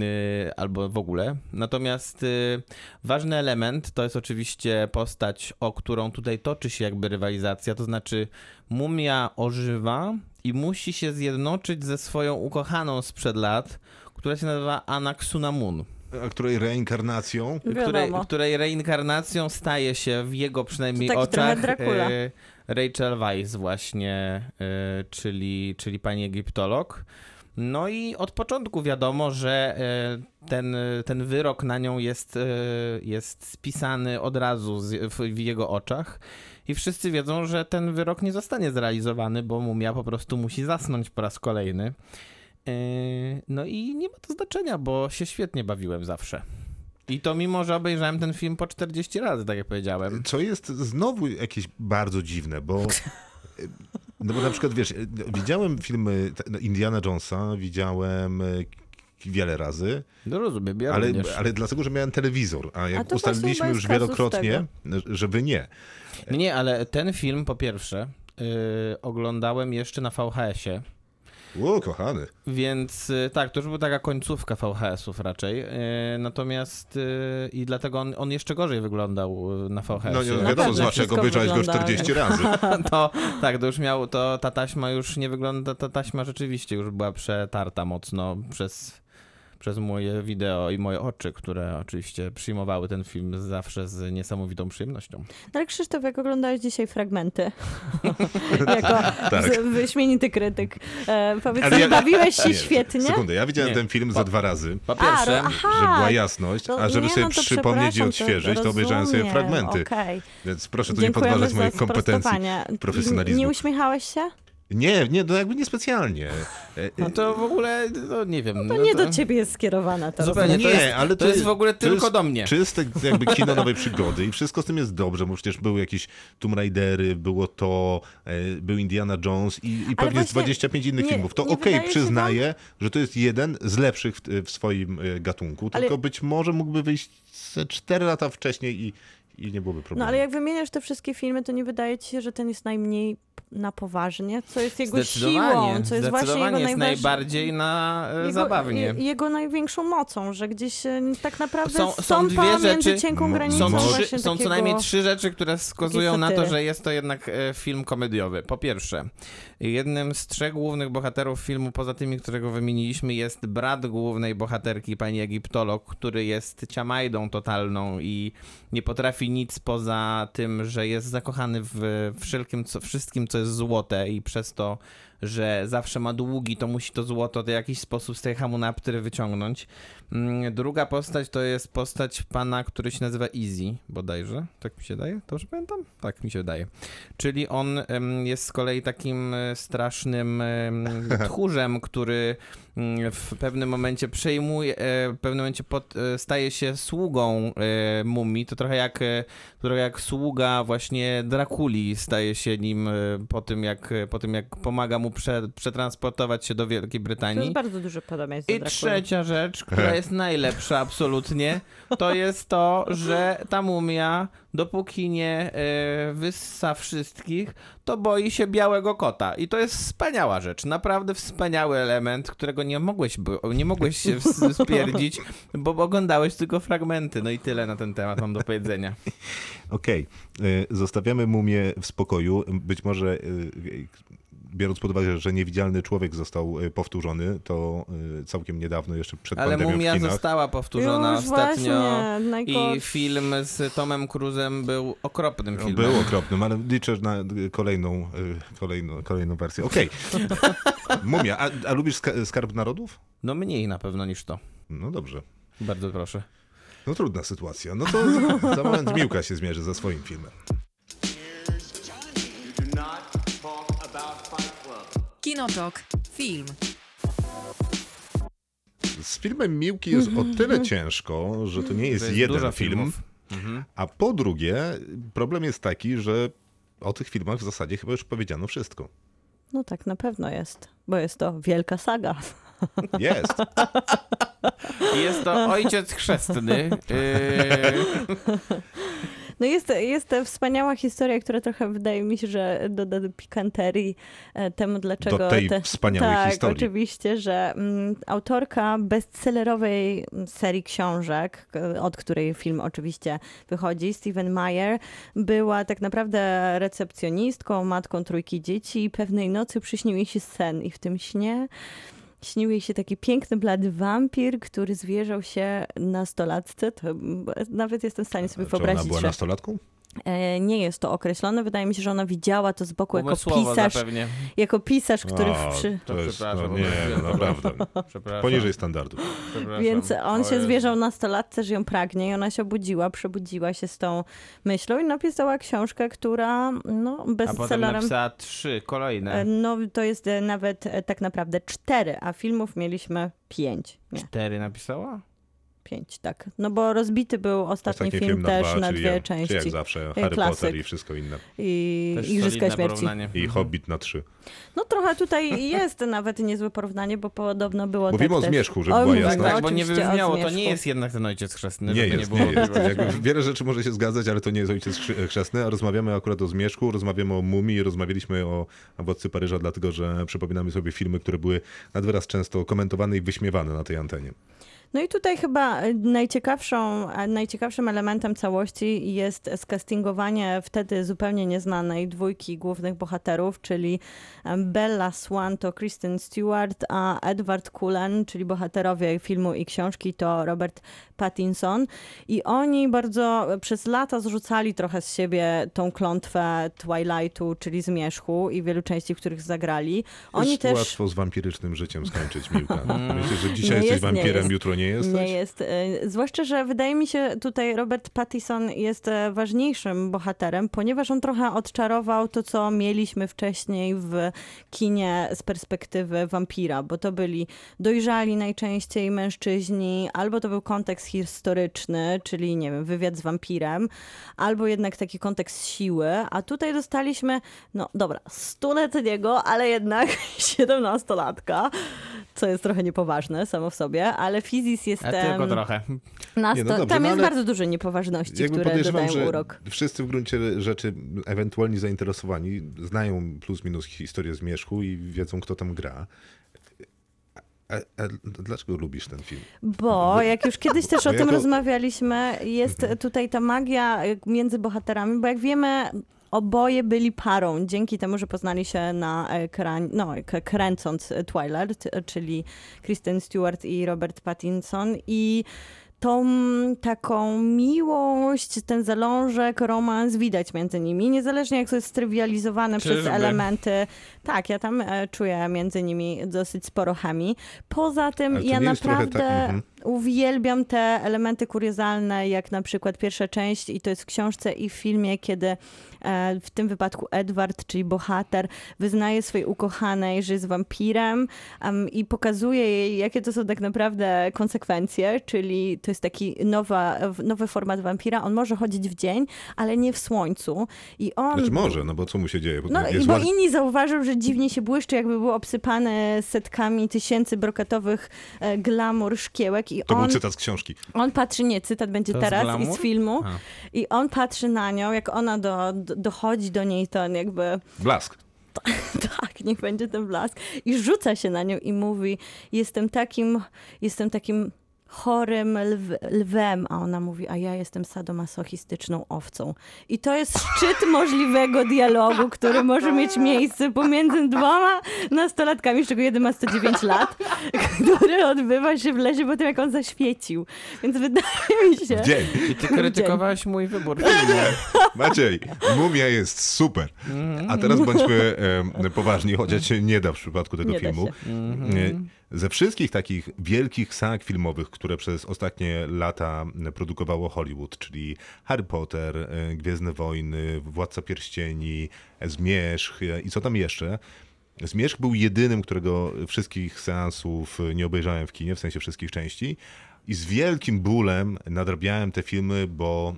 Albo w ogóle. Natomiast y, ważny element to jest oczywiście postać, o którą tutaj toczy się jakby rywalizacja. To znaczy, mumia ożywa i musi się zjednoczyć ze swoją ukochaną sprzed lat, która się nazywa Anaxunamun A której reinkarnacją której, której reinkarnacją staje się w jego przynajmniej To oczach e, Rachel Weisz właśnie, e, czyli, czyli pani egiptolog. No i od początku wiadomo, że e, ten, ten wyrok na nią jest, jest spisany od razu z, w, w jego oczach. I wszyscy wiedzą, że ten wyrok nie zostanie zrealizowany, bo mumia po prostu musi zasnąć po raz kolejny. E, No i nie ma to znaczenia, bo się świetnie bawiłem zawsze. I to mimo, że obejrzałem ten film po 40 razy, tak jak powiedziałem. Co jest znowu jakieś bardzo dziwne, bo. No bo na przykład wiesz, widziałem filmy no, Indiana Jonesa, widziałem e, wiele razy, No rozumiem, ja ale, również. ale dlatego, że miałem telewizor, a jak właśnie ustaliliśmy już wielokrotnie, że wy nie. Nie, Nie, ale ten film po pierwsze yy, oglądałem jeszcze na VHS-ie. O, kochany. Więc y, tak, to już była taka końcówka VHS-ów raczej. y, Natomiast y, i dlatego on, on jeszcze gorzej wyglądał na VHS-ie. No nie Na wiadomo, zwłaszcza jak obejrzałeś go wygląda- 40 razy. to tak, to już miał, to ta taśma już nie wygląda, ta taśma rzeczywiście już była przetarta mocno przez, przez moje wideo i moje oczy, które oczywiście przyjmowały ten film zawsze z niesamowitą przyjemnością. No ale Krzysztof, jak oglądałeś dzisiaj fragmenty, jako Tak. wyśmienity krytyk, e, powiedz, ja- bawiłeś się Nie, świetnie? Sekundę, ja widziałem Nie. ten film za dwa razy. Po A, pierwsze, ro- aha, Żeby była jasność, to- a żeby nie, sobie no to przypomnieć i odświeżyć, to, obejrzałem sobie fragmenty. okej. Więc proszę tu nie podważać moich kompetencji. profesjonalizmu. Nie uśmiechałeś się? Nie, nie, no jakby niespecjalnie. E, no to w ogóle, no nie wiem. To no nie do ciebie jest skierowana ta Zupełnie, rozmowa. to nie, jest- ale to jest w ogóle tylko do mnie. Czyste jakby kino nowej przygody i wszystko z tym jest dobrze, bo przecież były jakieś Tomb Raidery, było to, e, był Indiana Jones i, i pewnie z właśnie 25 innych nie- filmów. To nie okej, się przyznaję, że to jest jeden z lepszych w, w swoim e, gatunku, Ale- tylko być może mógłby wyjść ze 4 lata wcześniej i, i nie byłoby problemu. No ale jak wymieniasz te wszystkie filmy, to nie wydaje ci się, że ten jest najmniej na poważnie? Co jest jego siłą? Co jest właśnie jego jest najbardziej na e, Jego, zabawnie. je- Jego największą mocą, że gdzieś e, tak naprawdę Są- są, dwie między rzeczy- cienką granicą Są, trzy, są co najmniej trzy rzeczy, które wskazują na to, że jest to jednak e, film komediowy. Po pierwsze, jednym z trzech głównych bohaterów filmu, poza tymi, którego wymieniliśmy, jest brat głównej bohaterki, pani egiptolog, który jest ciamajdą totalną i nie potrafi nic poza tym, że jest zakochany w wszelkim, co, wszystkim, co jest złote i przez to, że zawsze ma długi, to musi to złoto w jakiś sposób z tej hamunaptry wyciągnąć. Mm, Druga postać to jest postać pana, który się nazywa Easy, bodajże. Tak mi się daje? Dobrze pamiętam? Tak mi się wydaje. Czyli on jest z kolei takim e, strasznym em, tchórzem, który mm, w pewnym momencie przejmuje, e, w pewnym momencie pod, e, staje się sługą mumii. To trochę jak, trochę jak sługa właśnie Drakuli staje się nim po tym, jak, po tym, jak pomaga mu prze, przetransportować się do Wielkiej To Brytanii. jest bardzo duże podobieństwo I trzecia rzecz, która jest najlepsza absolutnie, to jest to, że ta mumia, dopóki nie e, wyssa wszystkich, to boi się białego kota. I to jest wspaniała rzecz, naprawdę wspaniały element, którego nie mogłeś, nie mogłeś się stwierdzić, bo oglądałeś tylko fragmenty. No i tyle na ten temat mam do powiedzenia. Okej, y, zostawiamy mumię w spokoju. Być może, y, biorąc pod uwagę, że niewidzialny człowiek został y, powtórzony, to y, całkiem niedawno, jeszcze przed Ale pandemią w mumia kinach. została powtórzona Już ostatnio. właśnie, I film z Tomem Cruzem był okropnym No, filmem. Był okropnym, ale liczę na y, kolejną, kolejną, kolejną wersję. Okej. Mumia, a, a lubisz ska- Skarb Narodów? No mniej na pewno niż to. No dobrze. Bardzo proszę. No trudna sytuacja. No to za, za moment Miłka się zmierzy ze swoim filmem. Kinotok. Film. Z filmem Miłki jest o tyle ciężko, że to nie jest, To jest jeden film. Mhm. A po drugie, problem jest taki, że o tych filmach w zasadzie chyba już powiedziano wszystko. No tak, na pewno jest, bo jest to wielka saga. Jest. Jest to ojciec chrzestny. Yy, No jest, jest to wspaniała historia, która trochę wydaje mi się, że doda do pikanterii e, temu, dlaczego... Do tej te... wspaniałej tak, historii. oczywiście, że mm, autorka bestsellerowej serii książek, od której film oczywiście wychodzi, Steven Meyer, była tak naprawdę recepcjonistką, matką trójki dzieci i pewnej nocy przyśnił jej się sen i w tym śnie śnił jej się taki piękny, blady wampir, który zwierzał się nastolatce. To, nawet jestem w stanie sobie Czy ona wyobrazić, była że nastolatką? E, nie jest to określone. Wydaje mi się, że ona widziała to z boku jako umysłowo pisarz, zapewnie. jako pisarz, który O, przy... to To jest, no przepraszam, nie, mówiłem, naprawdę. Poniżej standardów. Więc on O się Jezu. zwierzał nastolatce, że ją pragnie i ona się obudziła, przebudziła się z tą myślą i napisała książkę, która no, A potem bestsellerem... napisała trzy kolejne. E, No to jest e, nawet tak naprawdę cztery, a filmów mieliśmy pięć. Nie, Cztery napisała? Pięć, tak. No bo rozbity był ostatni, Ostatni film, na też dwa, na czyli dwie jak, części. Jak zawsze, Y, Harry klasyk. Potter i wszystko inne. I Też Igrzyska Śmierci. porównanie. I Hobbit na trzy. No trochę tutaj jest nawet niezłe porównanie, bo podobno było Mówimy tak o też. zmierzchu, żeby O, była mówimy, jasność. Tak, bo nie wybrzmiało, to nie jest jednak ten ojciec chrzestny. Nie jest, nie nie jest. Jakby wiele rzeczy może się zgadzać, ale to nie jest ojciec chrzestny, a rozmawiamy akurat o zmierzchu, rozmawiamy o mumii, rozmawialiśmy o Władcy Paryża, dlatego że przypominamy sobie filmy, które były nad wyraz często komentowane i wyśmiewane na tej antenie. No i tutaj chyba e, najciekawszą, e, najciekawszym elementem całości jest skastingowanie wtedy zupełnie nieznanej dwójki głównych bohaterów, czyli e, Bella Swan to Kristen Stewart, a Edward Cullen, czyli bohaterowie filmu i książki to Robert Pattinson. I oni bardzo przez lata zrzucali trochę z siebie tą klątwę Twilightu, czyli zmierzchu i wielu części, w których zagrali. Oni jest też... łatwo z wampirycznym życiem skończyć, Miłka. Myślę, że dzisiaj jesteś jest, nie wampirem, jest. jutro nie jesteś? Nie jest. Y, Zwłaszcza, że wydaje mi się tutaj Robert Pattinson jest e, ważniejszym bohaterem, ponieważ on trochę odczarował to, co mieliśmy wcześniej w kinie z perspektywy wampira, bo to byli dojrzali najczęściej mężczyźni, albo to był kontekst historyczny, czyli nie wiem, wywiad z wampirem, albo jednak taki kontekst siły, a tutaj dostaliśmy, no dobra, stuletniego, ale jednak 17-latka, co jest trochę niepoważne samo w sobie, ale Fizis jest A tylko trochę. na Nie, no dobrze, Tam no jest bardzo dużo niepoważności, które podejrzewam, dodają że urok. wszyscy w gruncie rzeczy ewentualnie zainteresowani znają plus minus historię Zmierzchu i wiedzą, kto tam gra. A, a dlaczego lubisz ten film? Bo jak już kiedyś też Bo o tym jako- rozmawialiśmy, jest tutaj ta magia między bohaterami, bo jak wiemy, oboje byli parą, dzięki temu, że poznali się na ekran, no, kręcąc Twilight, czyli Kristen Stewart i Robert Pattinson i tą taką miłość, ten zalążek, romans widać między nimi, niezależnie jak to jest strywializowane przez Czyżby? elementy. Tak, ja tam e, czuję między nimi dosyć sporo chemii. Poza tym ja trochę naprawdę tak-. Uwielbiam te elementy kuriozalne, jak na przykład pierwsza część i to jest w książce i w filmie, kiedy e, w tym wypadku Edward, czyli bohater, wyznaje swojej ukochanej, że jest wampirem em, i pokazuje jej, jakie to są tak naprawdę konsekwencje, czyli to jest taki nowa, nowy format wampira. On może chodzić w dzień, ale nie w słońcu. I on Znaczy może, no bo co mu się dzieje? no i Jest bo inni zauważył, że dziwnie się błyszczy, jakby był obsypany setkami tysięcy brokatowych e, glamour szkiełek i To on, był cytat z książki. on patrzy, nie, cytat będzie To z teraz i glamour? z filmu A. i on patrzy na nią, jak ona do, do, dochodzi do niej, to on jakby Blask. tak, niech będzie ten blask i rzuca się na nią i mówi, jestem takim, jestem takim chorym lw, lwem, a ona mówi, a ja jestem sadomasochistyczną owcą. I to jest szczyt możliwego dialogu, który może mieć miejsce pomiędzy dwoma nastolatkami, z czego jeden ma 109 lat, który odbywa się w lesie po tym, jak on zaświecił. Więc wydaje mi się... Dzień. I ty krytykowałeś mój wybór filmu. Maciej, mumia jest super. A teraz bądźmy em, poważni, chociaż się nie da w przypadku tego Nie da filmu. się. Ze wszystkich takich wielkich sag filmowych, które przez ostatnie lata produkowało Hollywood, czyli Harry Potter, e, Gwiezdne Wojny, Władca Pierścieni, Zmierzch e, i co tam jeszcze, Zmierzch był jedynym, którego wszystkich seansów nie obejrzałem w kinie, w sensie wszystkich części. I z wielkim bólem nadrabiałem te filmy, bo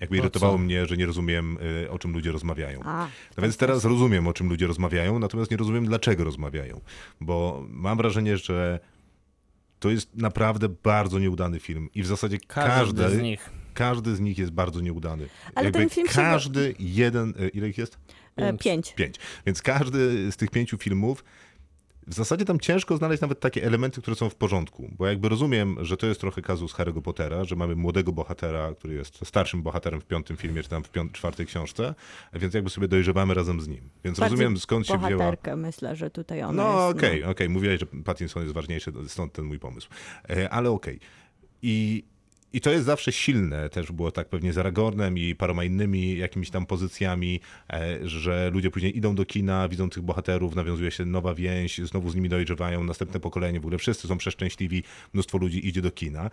jakby irytowało mnie, że nie rozumiem, y, o czym ludzie rozmawiają. A, No więc teraz rozumiem, o czym ludzie rozmawiają, natomiast nie rozumiem, dlaczego rozmawiają. Bo mam wrażenie, że to jest naprawdę bardzo nieudany film. I w zasadzie Każdy, każdy, z nich. każdy z nich jest bardzo nieudany. Ale Jakby ten film się- Każdy jeden... y, Ile ich jest? e, pięć. Pięć. Więc każdy z tych pięciu filmów, w zasadzie tam ciężko znaleźć nawet takie elementy, które są w porządku. Bo jakby rozumiem, że to jest trochę kazus Harry'ego Pottera, że mamy młodego bohatera, który jest starszym bohaterem w piątym filmie, czy tam w piąt, czwartej książce, więc jakby sobie dojrzewamy razem z nim. Więc Bardziej rozumiem skąd się wzięła... bohaterkę, myślę, że tutaj ona No jest. okej, okej. Mówiłeś, że Pattinson jest ważniejszy, stąd ten mój pomysł. E, Ale okej. I, I to jest zawsze silne, też było tak pewnie z Aragornem i paroma innymi jakimiś tam pozycjami, e, że ludzie później idą do kina, widzą tych bohaterów, nawiązuje się nowa więź, znowu z nimi dojrzewają, następne pokolenie, w ogóle wszyscy są przeszczęśliwi, mnóstwo ludzi idzie do kina.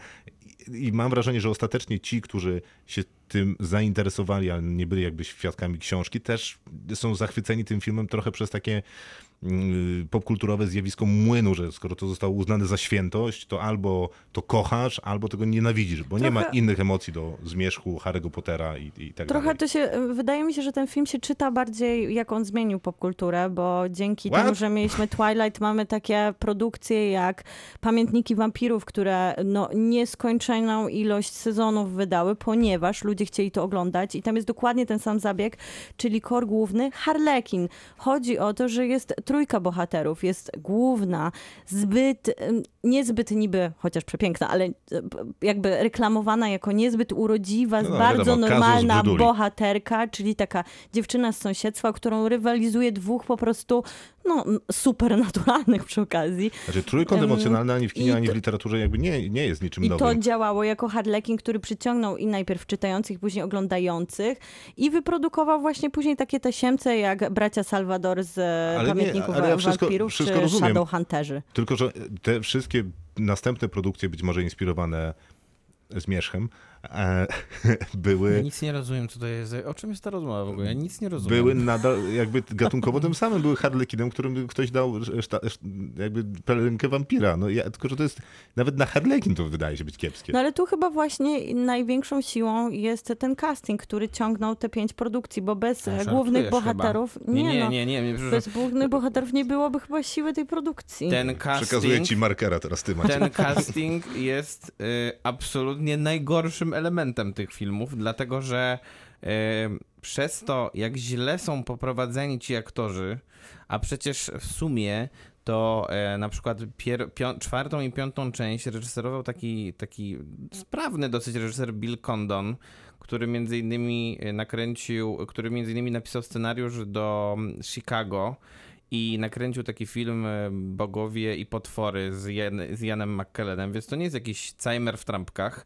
I, i mam wrażenie, że ostatecznie ci, którzy się tym zainteresowani, ale nie byli jakby świadkami książki, też są zachwyceni tym filmem trochę przez takie mm, popkulturowe zjawisko młynu, że skoro to zostało uznane za świętość, to albo to kochasz, albo tego nienawidzisz, bo nie ma Trochę- innych emocji do zmierzchu Harry'ego Pottera i, i tak Trochę dalej. to się, wydaje mi się, że ten film się czyta bardziej, jak on zmienił popkulturę, bo dzięki What? temu, że mieliśmy Twilight, mamy takie produkcje jak Pamiętniki Wampirów, które no, nieskończoną ilość sezonów wydały, ponieważ ludzie chcieli to oglądać i tam jest dokładnie ten sam zabieg, czyli kor główny Harlekin. Chodzi o to, że jest trójka bohaterów, jest główna, zbyt, niezbyt niby, chociaż przepiękna, ale e, jakby reklamowana jako niezbyt urodziwa, No, no, bardzo wiadomo, normalna bohaterka, czyli taka dziewczyna z sąsiedztwa, którą rywalizuje dwóch po prostu no, supernaturalnych przy okazji. Znaczy trójkąt Em, emocjonalny ani w kinie, i ani w to- literaturze jakby nie, nie jest niczym I to nowym. działało jako Harlekin, który przyciągnął i najpierw czytających, później oglądających i wyprodukował właśnie później takie tasiemce jak bracia Salvador z e, Ale nie, Pamiętników ale ja wszystko- Wampirów wszystko czy rozumiem. Shadowhunterzy. Tylko, że te wszystkie następne produkcje, być może inspirowane Zmierzchem, e, Ja były, nic nie rozumiem, co to jest. O czym jest ta rozmowa w ogóle? Ja nic nie rozumiem. były nadal jakby gatunkowo tym samym, były Harlekinem, którym ktoś dał jakby pelerynkę wampira. No ja, tylko, że to jest, nawet na Harlekin to wydaje się być kiepskie. No ale tu chyba właśnie największą siłą jest ten casting, który ciągnął te pięć produkcji, bo bez A, e, głównych chyba. bohaterów Nie, nie, no, nie, nie. nie, przepraszam. bez głównych bohaterów nie byłoby chyba siły tej produkcji. Ten Przekazuję casting, ci markera teraz, ty macie. ten casting jest y, absolutnie najgorszym elementem tych filmów, dlatego że y, przez to, jak źle są poprowadzeni ci aktorzy, a przecież w sumie to e, na przykład pier, pią, czwartą i piątą część reżyserował taki, taki sprawny dosyć reżyser Bill Condon, który między innymi e, nakręcił, który między innymi napisał scenariusz do mm, Chicago i nakręcił taki film e, Bogowie i potwory z, Jan, z Janem McKellenem, więc to nie jest jakiś Cajmer w trampkach,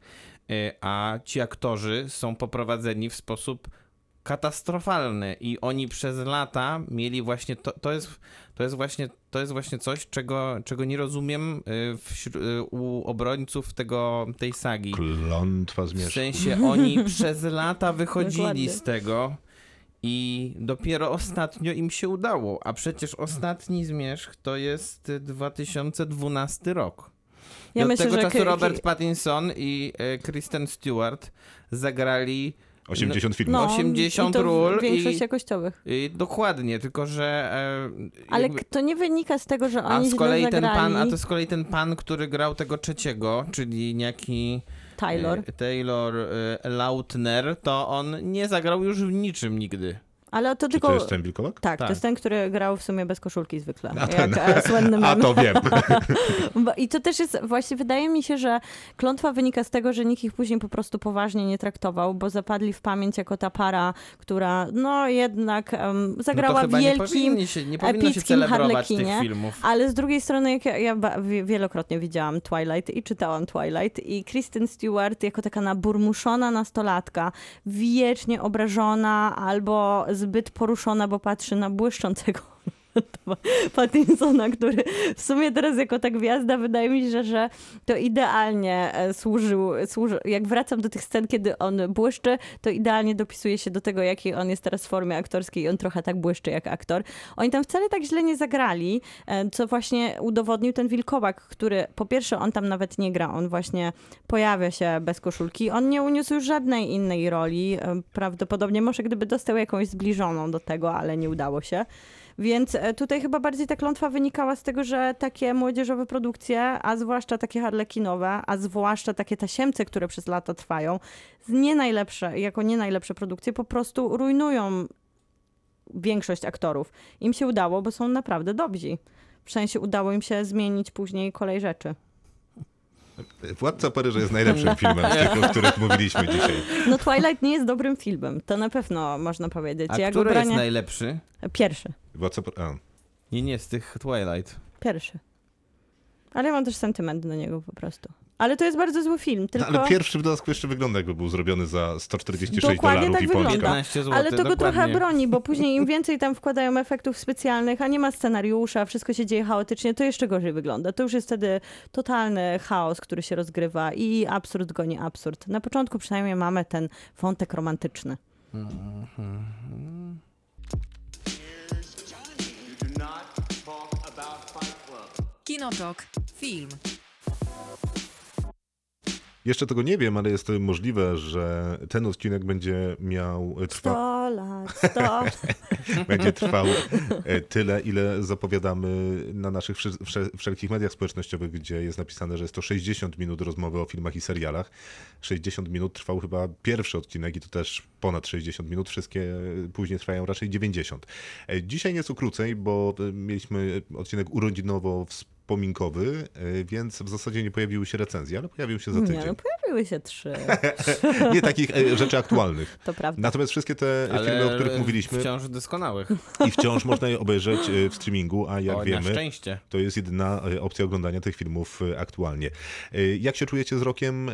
a ci aktorzy są poprowadzeni w sposób katastrofalny i oni przez lata mieli właśnie to, to jest to jest właśnie to jest właśnie coś czego, czego nie rozumiem y, wśró- y, u obrońców tego tej sagi. Klątwa W Zmierzchu. sensie oni przez lata wychodzili z tego i dopiero ostatnio im się udało, a przecież ostatni zmierzch to jest 2012 rok. Ja I od myślę, tego że czasu Robert Pattinson i e, Kristen Stewart zagrali 80 filmów. no, 80 i to w- ról Większość i- jakościowych. y, dokładnie, tylko że e, Ale jakby- to nie wynika z tego, że a oni z kolei ten zagrali. pan, a to z kolei ten pan, który grał tego trzeciego, czyli niejaki Taylor. e, Taylor e, Lautner, to on nie zagrał już w niczym nigdy. Ale to Czy tylko... to jest ten wilkołak? Tak, Tak. to jest ten, który grał w sumie bez koszulki zwykle. A jak ten. e, słynny A to wiem. I to też jest, właśnie wydaje mi się, że klątwa wynika z tego, że nikt ich później po prostu poważnie nie traktował, bo zapadli w pamięć jako ta para, która no jednak um, No zagrała nie wielkim, powinni się, nie epickim Harlekinie, ale z drugiej strony, jak ja, ja wielokrotnie widziałam Twilight i czytałam Twilight i Kristen Stewart jako taka naburmuszona nastolatka, wiecznie obrażona albo zbyt poruszona, bo patrzy na błyszczącego Pattinsona, który w sumie teraz jako ta gwiazda wydaje mi się, że to idealnie e, służył, służy, jak wracam do tych scen, kiedy on błyszczy, to idealnie dopisuje się do tego, jakiej on jest teraz w formie aktorskiej i on trochę tak błyszczy jak aktor. Oni tam wcale tak źle nie zagrali, e, co właśnie udowodnił ten wilkołak, który po pierwsze on tam nawet nie gra, on właśnie pojawia się bez koszulki, on nie uniósł już żadnej innej roli, e, prawdopodobnie może gdyby dostał jakąś zbliżoną do tego, ale nie udało się. Więc e, tutaj chyba bardziej ta klątwa wynikała z tego, że takie młodzieżowe produkcje, a zwłaszcza takie harlekinowe, a zwłaszcza takie tasiemce, które przez lata trwają, z nie najlepsze, jako nie najlepsze produkcje, po prostu rujnują większość aktorów. Im się udało, bo są naprawdę dobrzy. W sensie udało im się zmienić później kolej rzeczy. Władca Paryża jest najlepszym filmem z tych, o których mówiliśmy dzisiaj. No Twilight nie jest dobrym filmem, to na pewno można powiedzieć. A Ja go który jest najlepszy? Pierwszy, Władca a, Nie, nie, z tych Twilight. pierwszy. Ale ja mam też sentyment do niego po prostu. Ale to jest bardzo zły film, No, tylko... ale pierwszy w dodatku jeszcze wygląda jakby był zrobiony za 146 Dokładnie dolarów tak i wygląda. pączka. 15 zł, Ale to go trochę dokładnie. broni, bo później im więcej tam wkładają efektów specjalnych, a nie ma scenariusza, wszystko się dzieje chaotycznie, to jeszcze gorzej wygląda. To już jest wtedy totalny chaos, który się rozgrywa i absurd goni absurd. Na początku przynajmniej mamy ten wątek romantyczny. Kinotok. Film. Jeszcze tego nie wiem, ale jest to możliwe, że ten odcinek będzie miał trwa, 100 lat, 100 będzie trwał e, tyle, ile zapowiadamy na naszych wszelkich mediach społecznościowych, gdzie jest napisane, że jest to 60 minut rozmowy o filmach i serialach. 60 minut trwał chyba pierwszy odcinek i to też ponad 60 minut, wszystkie później trwają raczej 90. E, Dzisiaj nieco krócej, bo e, mieliśmy odcinek urodzinowo wspominkowy, e, więc w zasadzie nie pojawiły się recenzje, ale pojawił się za Nie, tydzień. no pojawiły się trzy, Nie takich e, rzeczy aktualnych. to prawda. Natomiast wszystkie te Ale filmy, o których mówiliśmy wciąż doskonałych. i wciąż można je obejrzeć e, w streamingu, a jak o, na wiemy, szczęście. to jest jedyna opcja oglądania tych filmów aktualnie. Jak się czujecie z rokiem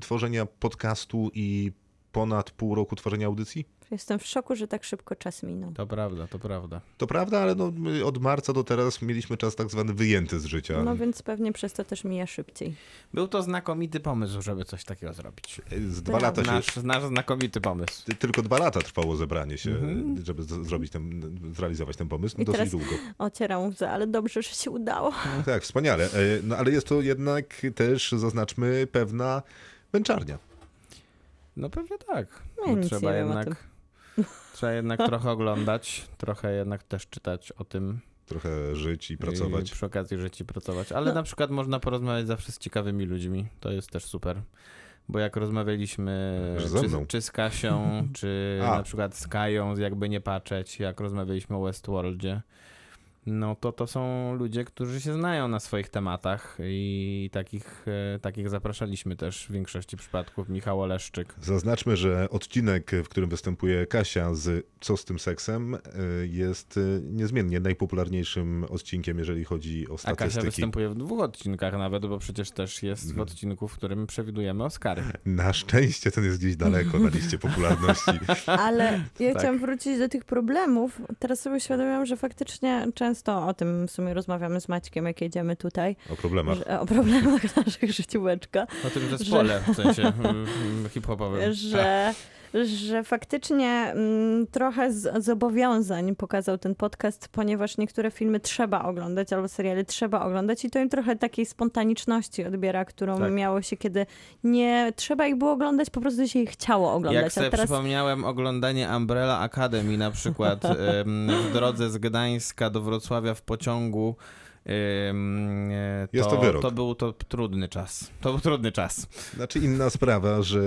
tworzenia podcastu i ponad pół roku tworzenia audycji? Jestem w szoku, że tak szybko czas minął. To prawda, to prawda. To prawda, ale no, my od marca do teraz mieliśmy czas tak zwany wyjęty z życia. No więc pewnie przez to też mija szybciej. Był to znakomity pomysł, żeby coś takiego zrobić. Z dwa lata się, Nasz, nasz znakomity pomysł. ty- tylko dwa lata trwało zebranie się, żeby z- zrobić ten, zrealizować ten pomysł. Mhm. I Dosyć teraz- długo. Ocieram łzę, ale dobrze, że się udało. Tak, wspaniale. E, No ale jest to jednak też, zaznaczmy, pewna męczarnia. No pewnie tak. Nic trzeba jednak, trzeba jednak trochę oglądać, trochę jednak też czytać o tym. Trochę żyć i I pracować. przy okazji żyć i pracować. Ale No. na przykład można porozmawiać zawsze z ciekawymi ludźmi. To jest też super. Bo jak rozmawialiśmy czy, czy z Kasią, czy A. na przykład z Kają, jakby nie patrzeć, jak rozmawialiśmy o Westworldzie, no to to są ludzie, którzy się znają na swoich tematach i takich, e, takich zapraszaliśmy też w większości przypadków. Michał Oleszczyk. Zaznaczmy, że odcinek, w którym występuje Kasia z Co z tym seksem, y, jest y, niezmiennie najpopularniejszym odcinkiem, jeżeli chodzi o A Kasia statystyki. występuje w dwóch odcinkach nawet, bo przecież też jest Mhm. w odcinku, w którym przewidujemy Oscary. Na szczęście ten jest gdzieś daleko na liście popularności. Ale ja Tak. chciałam wrócić do tych problemów. Teraz sobie uświadomiłam, że faktycznie często o tym w sumie rozmawiamy z Maćkiem, jak jedziemy tutaj, O problemach. że, o problemach naszych życióweczka, O tym zespole, w sensie mm, hip-hopowym. że, że faktycznie mm, trochę z, zobowiązań pokazał ten podcast, ponieważ niektóre filmy trzeba oglądać albo seriale trzeba oglądać i to im trochę takiej spontaniczności odbiera, którą Tak. miało się, kiedy nie trzeba ich było oglądać, po prostu się ich chciało oglądać. Jak sobie teraz przypomniałem oglądanie Umbrella Academy na przykład w drodze z Gdańska do Wrocławia w pociągu. E, Jest to wyrok. To był to trudny czas. To był trudny czas. Znaczy inna sprawa, że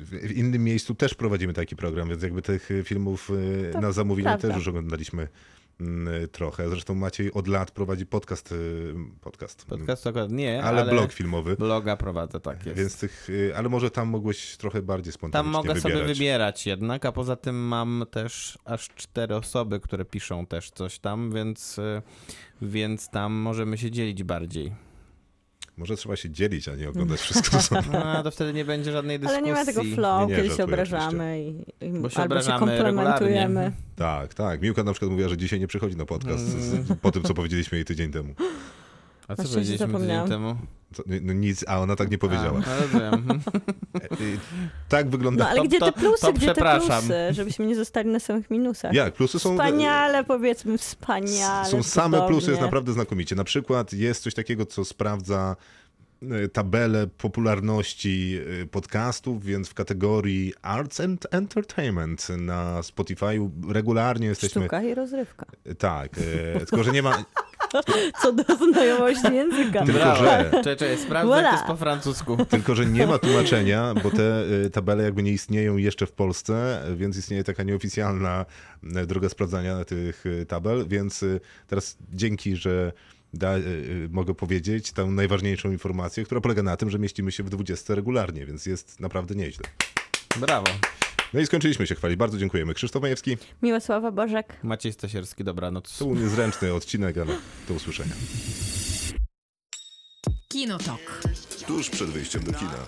w innym miejscu też prowadzimy taki program, więc jakby tych filmów y, To na zamówienie prawda. też już oglądaliśmy trochę. Zresztą Maciej od lat prowadzi podcast, y, podcast, Podcast to akurat nie, ale, ale, blog filmowy. bloga prowadzę, tak jest. Więc tych, y, ale może tam mogłeś trochę bardziej Tam spontanicznie mogę wybierać. sobie wybierać jednak, a poza tym mam też aż cztery osoby, które piszą też coś tam, więc, y, więc tam możemy się dzielić bardziej. Może trzeba się dzielić, a nie oglądać wszystko samo. No, to wtedy nie będzie żadnej dyskusji. Ale nie ma tego flow, Nie, nie, kiedy się obrażamy i, i Bo się albo się obrażamy komplementujemy. regularnie. Tak, tak. Miłka na przykład mówiła, że dzisiaj nie przychodzi na podcast z, z, po tym, co powiedzieliśmy jej tydzień temu. A co powiedzieliśmy tydzień temu? To, no nic, a ona tak nie powiedziała. A, no rozumiem. Y, Tak wygląda. No ale To- gdzie to- te plusy, to gdzie te przepraszam. plusy, żebyśmy nie zostali na samych minusach. Jak? Plusy są... Wspaniale, powiedzmy, wspaniale. Są same plusy, jest naprawdę znakomicie. Na przykład jest coś takiego, co sprawdza e, tabelę popularności e, podcastów, więc w kategorii Arts and Entertainment na Spotify regularnie jesteśmy... Sztuka i rozrywka. Tak, e, tylko że nie ma... Co do znajomości języka. Tylko, że- Czekaj, czekaj, sprawdzę, jak to Voilà. jest po francusku. Tylko, że nie ma tłumaczenia, bo te e, tabele jakby nie istnieją jeszcze w Polsce, więc istnieje taka nieoficjalna e, droga sprawdzania tych e, tabel, więc teraz dzięki, że da, mogę powiedzieć tę najważniejszą informację, która polega na tym, że mieścimy się w 20 regularnie, więc jest naprawdę nieźle. Brawo. No i skończyliśmy się chwalić. Bardzo dziękujemy. Krzysztof Majewski. Miłosława Bożek. Maciej Stasierski, dobranoc. To był niezręczny odcinek, ale do usłyszenia. Kinotok. tuż przed wyjściem do kina.